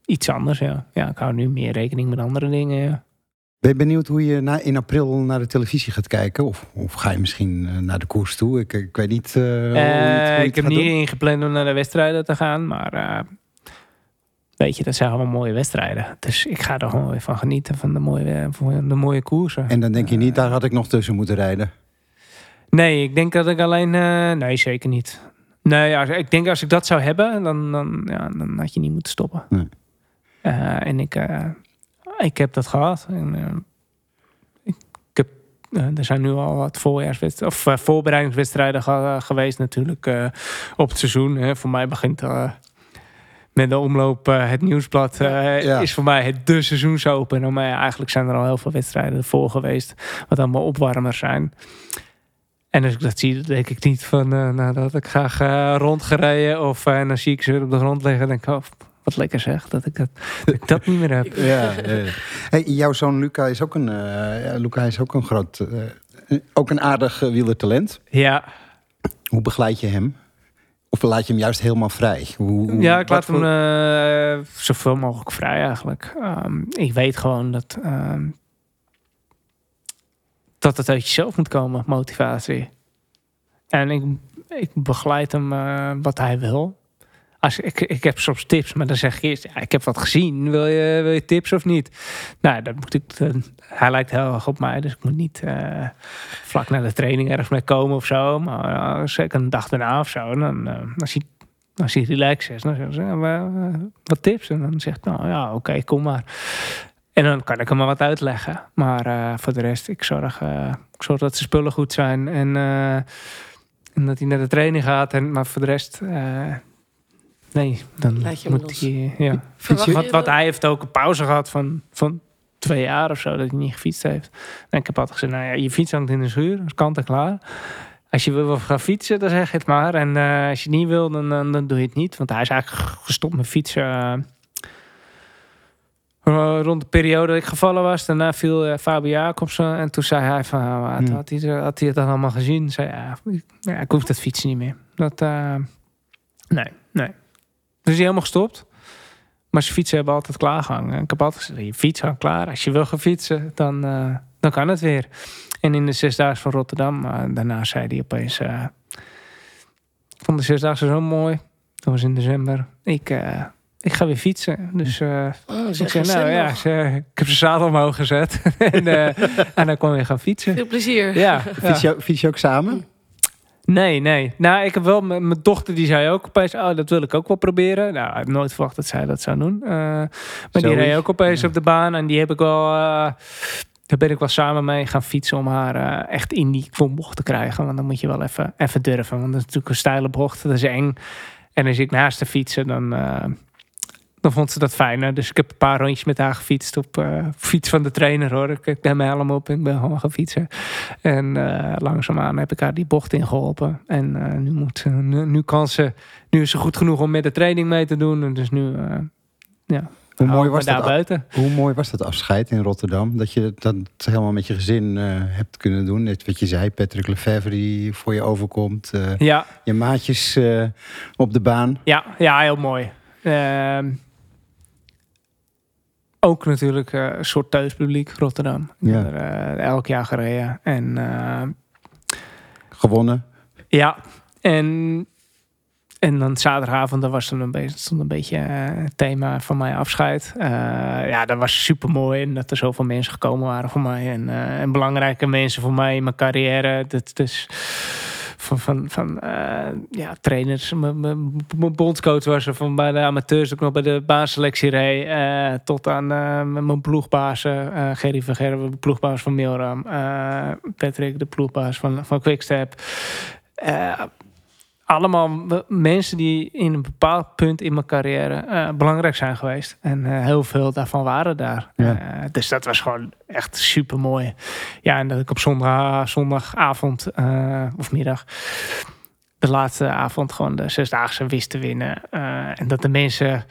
iets anders, ja. Ja, ik hou nu meer rekening met andere dingen, ja. Ben je benieuwd hoe je na, in april naar de televisie gaat kijken? Of, of ga je misschien eh, naar de koers toe? Ik, ik weet niet. hoe je het- hoe je het ik heb niet doen. ingepland om naar de wedstrijden te gaan, maar weet je, dat zijn allemaal mooie wedstrijden. Dus ik ga er gewoon weer van genieten van de mooie, van de mooie koersen. En dan denk je niet, daar had ik nog tussen moeten rijden. Nee, ik denk dat ik alleen. nee, zeker niet. Nee, ik denk als ik dat zou hebben, dan, dan, ja, dan had je niet moeten stoppen. Nee. En ik, ik heb dat gehad. En, eh, ik, heb, eh, er zijn nu al wat voorjaarswedstrijden of eh, voorbereidingswedstrijden ge- geweest natuurlijk op het seizoen. Hè. Voor mij begint met de omloop het nieuwsblad Ja. is voor mij het de seizoensopen. Maar ja, eigenlijk zijn er al heel veel wedstrijden voor geweest, wat allemaal opwarmers zijn. En als ik dat zie, dan denk ik niet van, eh, nou, dat had ik graag eh, rondgereden. Of eh, dan zie ik ze weer op de grond liggen en denk ik, oh, wat lekker zeg, dat ik dat, dat, ik dat niet meer heb. *laughs* Ja, hey, jouw zoon Luca is ook een, eh, Luca is ook een groot, eh, ook een aardig uh, wielertalent. Ja, Hoe begeleid je hem? Of laat je hem juist helemaal vrij? Hoe, hoe- ja ik laat hem eh, zoveel mogelijk vrij eigenlijk. Ehm, ik weet gewoon dat, ehm, dat het uit jezelf moet komen, motivatie. En ik, ik begeleid hem eh, wat hij wil. Als, ik, ik heb soms tips, maar dan zeg ik eerst, ik heb wat gezien. Wil je, wil je tips of niet? Nou, dan moet ik, dan- hij lijkt heel erg op mij, dus ik moet niet eh, vlak na de training ergens mee komen of zo. Maar uh, zeker een dag daarna of zo, dan, eh, als hij als hij relaxed is, dan zeggen ze, eh, wat tips? En dan zegt nou ja, oké, kom maar. En dan kan ik hem maar wat uitleggen. Maar eh, voor de rest, ik zorg, eh, ik zorg dat zijn spullen goed zijn. En, eh, en dat hij naar de training gaat. En, maar voor de rest, eh, nee, dan Laat je hem moet hij... Ja. Je Wat, wat hij heeft ook een pauze gehad van, van twee jaar of zo, dat hij niet gefietst heeft. En ik heb altijd gezegd, nou ja, je fiets hangt in de schuur, dat is kant en klaar. Als je wil gaan fietsen, dan zeg je het maar. En eh, als je niet wil, dan, dan, dan doe je het niet. Want hij is eigenlijk gestopt met fietsen. eh, eh, rond de periode dat ik gevallen was. Daarna viel eh, Fabio Jacobsen. En toen zei hij van, nou, had, Hmm. had, hij, had hij het dan allemaal gezien? Zei ja, ik- ja, ik hoef dat fietsen niet meer. Dat, eh, nee, nee. Dus hij helemaal gestopt. Maar zijn fietsen hebben altijd klaargehangen. Ik heb altijd gezegd, je fiets hangt klaar. Als je wil gaan fietsen, dan, eh, dan kan het weer. En in de zesdaagse van Rotterdam, eh, daarna zei hij opeens... eh, ik vond de zesdaagse zo mooi. Dat was in december. Ik, ik ga weer fietsen. Dus eh, Oh, ik zeg zei, nou ja, ze- ik heb zijn zadel omhoog gezet. *laughs* en, eh, en dan kon weer gaan fietsen. Veel plezier. Ja, *laughs* Fiets, je, fiets je ook samen? Nee, nee. Nou, ik heb wel... Mijn dochter die zei ook opeens... Oh, dat wil ik ook wel proberen. Nou, ik heb nooit verwacht dat zij dat zou doen. Eh, maar die reed ook opeens Ja. op de baan. En die heb ik wel... eh, daar ben ik wel samen mee gaan fietsen om haar eh, echt in die klombocht te krijgen. Want dan moet je wel even, even durven. Want dat is natuurlijk een steile bocht. Dat is eng. En als ik naast de fietsen, dan, dan vond ze dat fijner. Dus ik heb een paar rondjes met haar gefietst op eh, fiets van de trainer hoor. Ik heb mijn helm op en ik ben gewoon gaan fietsen. En eh, langzaamaan heb ik haar die bocht ingeholpen. En eh, nu, moet, nu, nu kan ze, nu is ze goed genoeg om met de training mee te doen. En dus nu, ja. Hoe mooi, was dat, buiten. hoe mooi was dat afscheid in Rotterdam? Dat je dat helemaal met je gezin hebt kunnen doen. Net wat je zei, Patrick Lefevre die voor je overkomt. Ja, je maatjes op de baan. Ja, ja heel mooi. Ehm, ook natuurlijk eh, een soort thuispubliek, Rotterdam. Ja. er eh, elk jaar gereden. En eh, Gewonnen. ja, en, en dan zaterdagavond, dat was dan een beetje, stond een beetje het thema van mijn afscheid. Ja, dat was super mooi. En dat er zoveel mensen gekomen waren voor mij. En, en belangrijke mensen voor mij in mijn carrière. Dat, dus van, van, van eh, ja, trainers. Mijn- bondscoach was er van bij de amateurs ook nog bij de baanselectie reed. eh, tot aan eh, mijn ploegbazen. eh Gerry van Gerwen, de ploegbaas van Milram. Patrick, de ploegbaas van, van Quickstep. Allemaal mensen die in een bepaald punt in mijn carrière eh, belangrijk zijn geweest. En eh, heel veel daarvan waren daar. Ja. Eh, dus dat was gewoon echt super mooi. Ja, en dat ik op zondag, zondagavond of middag de laatste avond gewoon de zesdaagse wist te winnen. En dat de mensen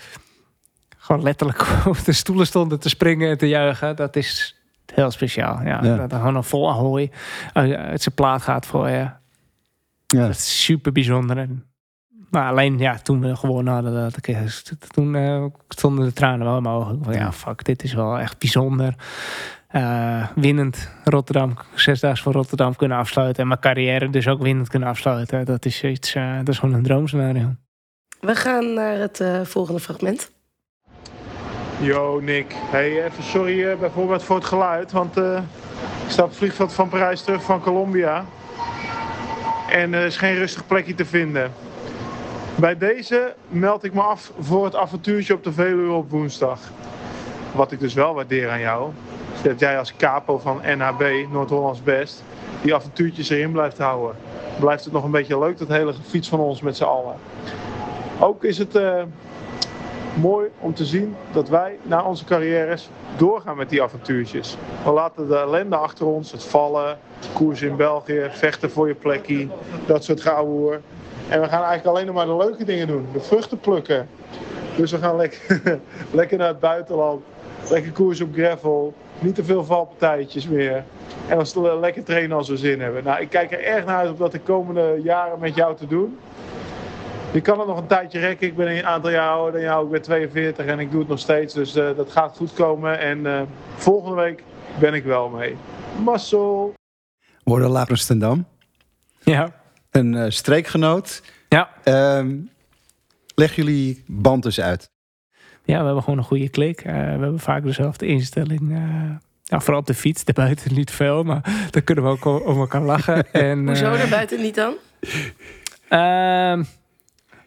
gewoon letterlijk *laughs* op de stoelen stonden te springen en te juichen. Dat is, Heel speciaal, ja. Ja. Dat er gewoon een vol ahoy uit zijn plaat gaat voor je. Ja. Dat is super bijzonder. En, maar alleen, ja, toen we gewonnen hadden, dat ik, toen eh, stonden de tranen wel ogen. Van, ja, fuck, dit is wel echt bijzonder. Eh, winnend Rotterdam, zesdaags voor Rotterdam kunnen afsluiten. En mijn carrière dus ook winnend kunnen afsluiten. Dat is iets, eh, dat is gewoon een droomscenario. We gaan naar het volgende fragment. Yo Nick, hey, even sorry eh, bijvoorbeeld voor het geluid, want eh, ik sta op het vliegveld van Parijs terug van Colombia. En er is geen rustig plekje te vinden. Bij deze meld ik me af voor het avontuurtje op de Veluwe op woensdag. Wat ik dus wel waardeer aan jou, is dat jij als capo van NHB, Noord-Hollands Best, die avontuurtjes erin blijft houden. Blijft het nog een beetje leuk, dat hele fiets van ons met z'n allen. Ook is het... eh, mooi om te zien dat wij na onze carrières doorgaan met die avontuurtjes. We laten de ellende achter ons, het vallen, koers in België, vechten voor je plekje, dat soort geouwehoer. En we gaan eigenlijk alleen nog maar de leuke dingen doen, de vruchten plukken. Dus we gaan lekker, *laughs* lekker naar het buitenland, lekker koers op gravel, niet te veel valpartijtjes meer. En le- lekker trainen als we zin hebben. Nou, ik kijk er erg naar uit om dat de komende jaren met jou te doen. Je kan het nog een tijdje rekken. Ik ben een aantal jaar ouder dan jou. Ik ben 42 en ik doe het nog steeds. Dus eh, dat gaat goed komen. En eh, volgende week ben ik wel mee. Muscle. Worden Laurens ten Dam, Ja, een eh, streekgenoot. ja. Ehm, leg jullie band dus uit. Ja, we hebben gewoon een goede klik. Eh, we hebben vaak dezelfde instelling. eh, ja, vooral op de fiets, *laughs* daarbuiten niet veel, maar daar kunnen we ook o- over elkaar lachen. *laughs* en, Hoezo eh, daar buiten niet dan?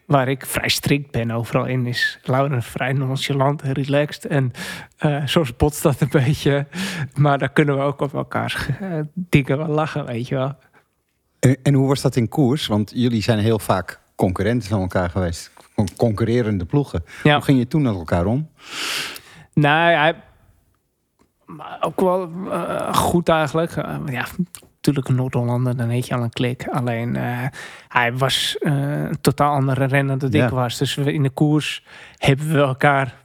Waar ik vrij strikt ben overal in, is Lauren vrij nonchalant en relaxed. En eh, soms botst dat een beetje, maar daar kunnen we ook op elkaar eh, dingen wel lachen, weet je wel. En, en hoe was dat in koers? Want jullie zijn heel vaak concurrenten van elkaar geweest. Con- Concurrerende ploegen. Ja. Hoe ging je toen met elkaar om? Nou, hij, maar ook wel eh, goed eigenlijk. Ja, natuurlijk een Noord-Hollander, dan heet je al een klik. Alleen, eh, hij was eh, een totaal andere renner dan Ja. ik was. Dus we, in de koers hebben we elkaar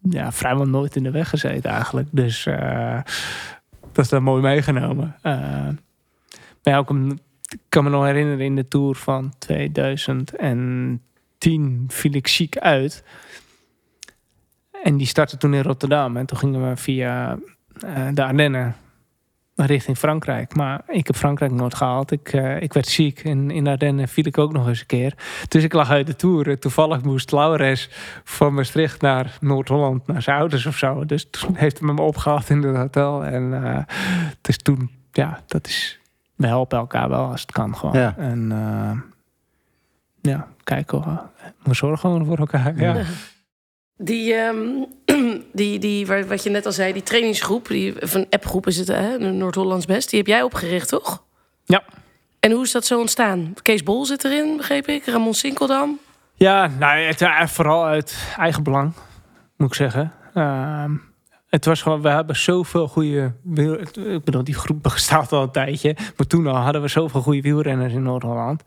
ja, vrijwel nooit in de weg gezeten eigenlijk. Dus eh, dat is dan mooi meegenomen. Maar ook om, ik kan me nog herinneren in de Tour van 2010 viel ik ziek uit. En die startte toen in Rotterdam. En toen gingen we via de Ardennen richting Frankrijk. Maar ik heb Frankrijk nooit gehaald. Ik, eh, ik werd ziek. En in de Ardennen viel ik ook nog eens een keer. Dus ik lag uit de Tour. Toevallig moest Laures van Maastricht naar Noord-Holland, naar zijn ouders of zo. Dus toen heeft hij me opgehaald in het hotel. En eh, dus toen, ja, dat is... We helpen elkaar wel als het kan gewoon. Ja. En eh, ja, kijken. hoor. We zorgen gewoon voor elkaar. Ja. *laughs* Die, ehm, *clears throat* die, die wat je net al zei, die trainingsgroep, die, van appgroep is het, hè? de Noord-Hollands Best, die heb jij opgericht, toch? Ja. En hoe is dat zo ontstaan? Kees Bol zit erin, begreep ik. Ramon Sinkeldam. Ja, nou, het, eh, vooral uit eigen belang, moet ik zeggen. Ehm, het was gewoon, we hebben zoveel goede. Ik bedoel, die groep *laughs* bestaat al een tijdje. Maar toen al hadden we zoveel goede wielrenners in Noord-Holland.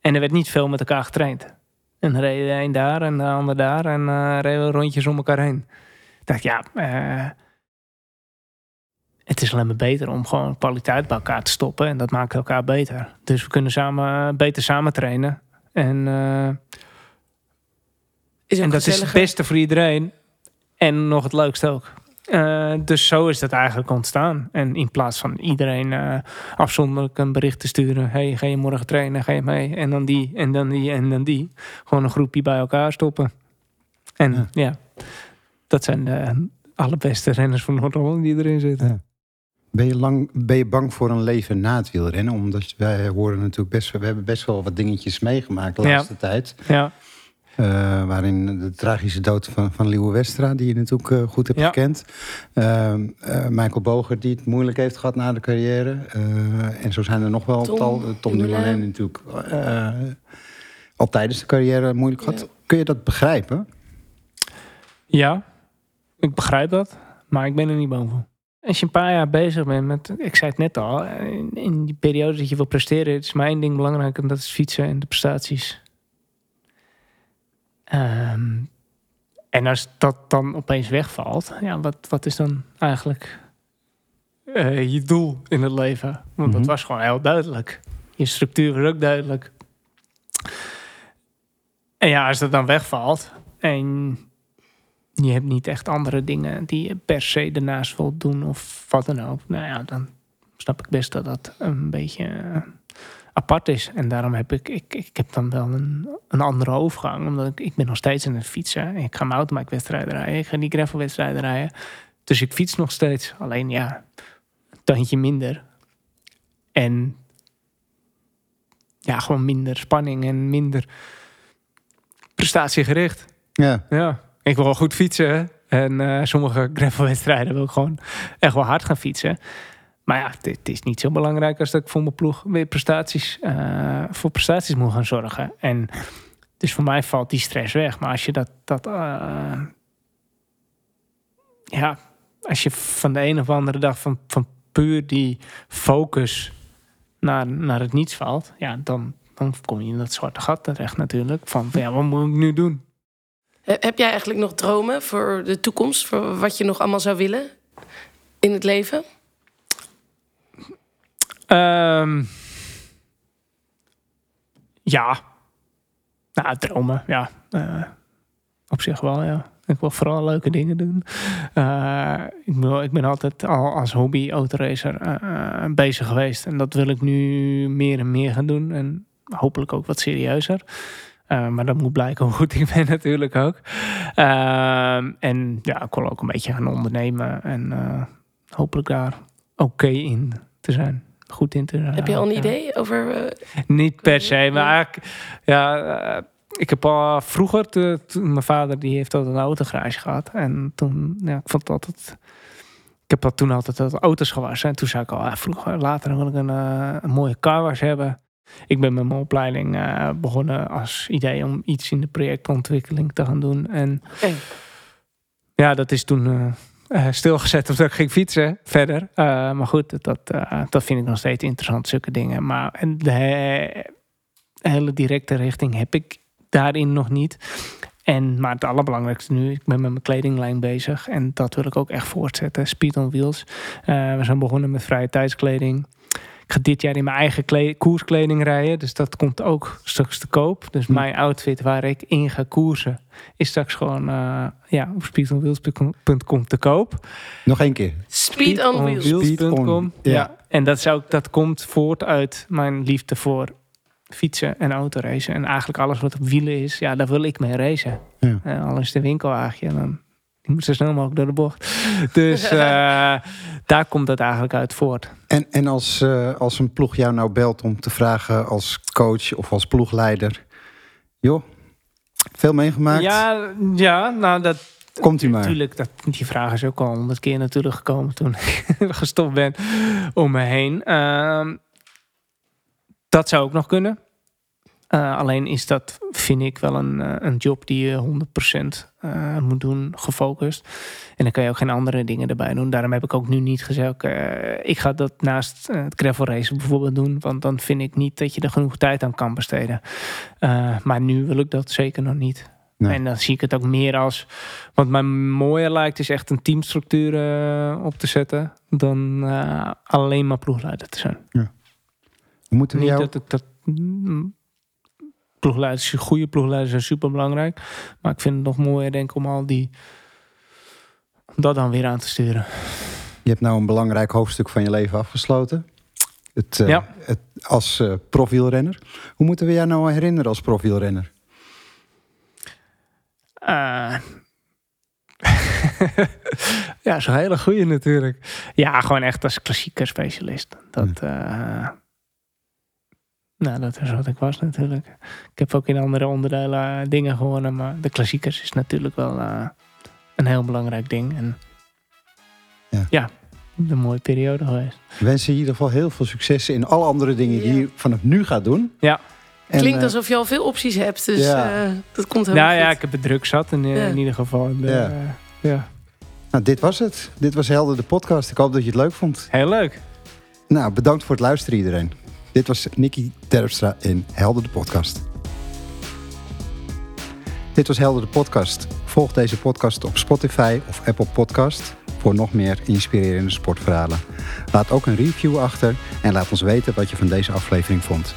En er werd niet veel met elkaar getraind. En reed de een daar en de ander daar. En eh reden we rondjes om elkaar heen. Ik dacht, ja, eh, het is alleen maar beter om gewoon kwaliteit bij elkaar te stoppen. En dat maakt elkaar beter. Dus we kunnen samen, beter samen trainen. En eh, Is en dat is het beste voor iedereen. En nog het leukste ook. Eh, dus zo is dat eigenlijk ontstaan. En in plaats van iedereen eh, afzonderlijk een bericht te sturen. Hey, ga je morgen trainen? Ga je mee? En dan die, en dan die, en dan die. Gewoon een groepje bij elkaar stoppen. En Ja. ja, dat zijn de allerbeste renners van Noord-Holland die erin zitten. Ja. Ben je, lang, ben je bang voor een leven na het wielrennen? Omdat wij horen natuurlijk best, we hebben best wel wat dingetjes meegemaakt de Ja. laatste tijd. Ja, Eh, waarin de tragische dood van, van Liewe Westra, die je natuurlijk eh, goed hebt Ja. gekend. Ehm, eh, Michael Boger, die het moeilijk heeft gehad na de carrière. Eh, en zo zijn er nog wel Tom tal. Tom Dumoulin. Natuurlijk eh, al tijdens de carrière moeilijk gehad. Ja. Kun je dat begrijpen? Ja, ik begrijp dat, maar ik ben er niet bang voor. Als je een paar jaar bezig bent met, ik zei het net al, in, in die periode dat je wil presteren, is maar één ding belangrijk en dat is fietsen en de prestaties. Ehm, en als dat dan opeens wegvalt, ja, wat, wat is dan eigenlijk eh, je doel in het leven. Want dat Mhm. was gewoon heel duidelijk. Je structuur was ook duidelijk. En ja, als dat dan wegvalt en je hebt niet echt andere dingen die je per se daarnaast wilt doen of wat dan ook. Nou ja, dan snap ik best dat dat een beetje eh, apart is. En daarom heb ik, ik, ik heb dan wel een, een andere overgang. Omdat ik, ik ben nog steeds aan het fietsen. Ik ga mountainbike-wedstrijden rijden. Ik ga die gravel-wedstrijden rijden. Dus ik fiets nog steeds. Alleen ja, een tandje minder. En ja, gewoon minder spanning en minder prestatiegericht. Ja. Ja, ik wil wel goed fietsen. En eh, sommige gravelwedstrijden wil ik gewoon echt wel hard gaan fietsen. Maar ja, het, is niet zo belangrijk als dat ik voor mijn ploeg weer prestaties, eh, voor prestaties moet gaan zorgen. En dus voor mij valt die stress weg. Maar als je dat, dat eh, ja, als je van de een of andere dag van, van puur die focus naar, naar het niets valt, ja, dan, dan kom je in dat zwarte gat terecht natuurlijk. Van ja, wat moet ik nu doen? He- Heb jij eigenlijk nog dromen voor de toekomst? Voor wat je nog allemaal zou willen in het leven? Ehm, ja. Nou, dromen, ja. Eh, op zich wel, ja. Ik wil vooral leuke dingen doen. Eh, ik, ik ben altijd al als hobby autoracer eh, bezig geweest. En dat wil ik nu meer en meer gaan doen. En hopelijk ook wat serieuzer. Maar dat moet blijken hoe goed ik ben natuurlijk ook. Ehm, en ja, ik wil ook een beetje gaan ondernemen. En hopelijk daar oké in te zijn. Goed in te zijn. Heb je al een idee over... eh, Niet per se, maar eigenlijk, ja, eh, ik heb al vroeger, te- toen mijn vader die heeft altijd een autogarage gehad. En toen, ja, ik vond het altijd, ik heb al toen altijd dat auto's gewassen. En toen zei ik al, vroeger, later wil ik een, eh, een mooie carwash hebben. Ik ben met mijn opleiding eh, begonnen als idee om iets in de projectontwikkeling te gaan doen. En ja, dat is toen eh, eh, stilgezet omdat ik ging fietsen verder. Eh, maar goed, dat, eh, dat vind ik nog steeds interessant, zulke dingen. Maar en de he- hele directe richting heb ik daarin nog niet. En, maar het allerbelangrijkste nu, ik ben met mijn kledinglijn bezig. En dat wil ik ook echt voortzetten. Speed on Wheels. Eh, we zijn begonnen met vrije tijdskleding. Ik ga dit jaar in mijn eigen kle- koerskleding rijden. Dus dat komt ook straks te koop. Dus Hm. mijn outfit waar ik in ga koersen... is straks gewoon eh, ja, op speedonwheels.com te koop. Nog één keer. Speed on Wheels. Speedonwheels.com. Ja. Ja. En dat, zou, dat komt voort uit mijn liefde voor fietsen en autoracen. En eigenlijk alles wat op wielen is, ja, daar wil ik mee racen. Ja. Eh, al is het een winkelwagentje, dan die moet zo snel mogelijk door de bocht. Dus *laughs* eh, daar komt dat eigenlijk uit voort. En, en als, eh, als een ploeg jou nou belt om te vragen als coach of als ploegleider. Joh, veel meegemaakt? Ja, ja, nou dat, Komt u maar. Natuurlijk, dat, die vraag is ook al honderd keer natuurlijk gekomen toen ik *laughs* gestopt ben om me heen. Ehm, dat zou ook nog kunnen. Eh, alleen is dat, vind ik, wel een, eh, een job die je 100% eh, moet doen, gefocust. En dan kan je ook geen andere dingen erbij doen. Daarom heb ik ook nu niet gezegd, ik ga dat naast het gravel racen bijvoorbeeld doen. Want dan vind ik niet dat je er genoeg tijd aan kan besteden. Maar nu wil ik dat zeker nog niet. Nee. En dan zie ik het ook meer als... Wat mij mooier lijkt is echt een teamstructuur op te zetten... dan alleen maar ploegleider te zijn. Moeten we Niet jou... dat ik dat... Ploegleiders, goede ploegleiders zijn super belangrijk. Maar ik vind het nog mooier denk ik om al die... om dat dan weer aan te sturen. Je hebt nou een belangrijk hoofdstuk van je leven afgesloten. Het, eh, Ja. het, als eh profielrenner. Hoe moeten we jou nou herinneren als profielrenner? Eh. *laughs* ja, zo'n hele goeie natuurlijk. Ja, gewoon echt als klassieker specialist. Dat, nou, dat is wat ik was natuurlijk. Ik heb ook in andere onderdelen eh, dingen gewonnen, maar de klassiekers is natuurlijk wel eh, een heel belangrijk ding. En Ja. ja, een mooie periode geweest. We wensen je in ieder geval heel veel successen in alle andere dingen die Ja. je vanaf nu gaat doen. Ja. En, Klinkt eh, alsof je al veel opties hebt, dus Ja. eh, dat komt helemaal Nou ja, goed. ik heb het druk zat in, Ja. in ieder geval. Eh, Ja. ja. nou, dit was het. Dit was Helder de podcast. Ik hoop dat je het leuk vond. Heel leuk. Nou, bedankt voor het luisteren iedereen. Dit was Nicky Terpstra in Helder de podcast. Dit was Helder de podcast. Volg deze podcast op Spotify of Apple Podcast. voor nog meer inspirerende sportverhalen. Laat ook een review achter en laat ons weten wat je van deze aflevering vond.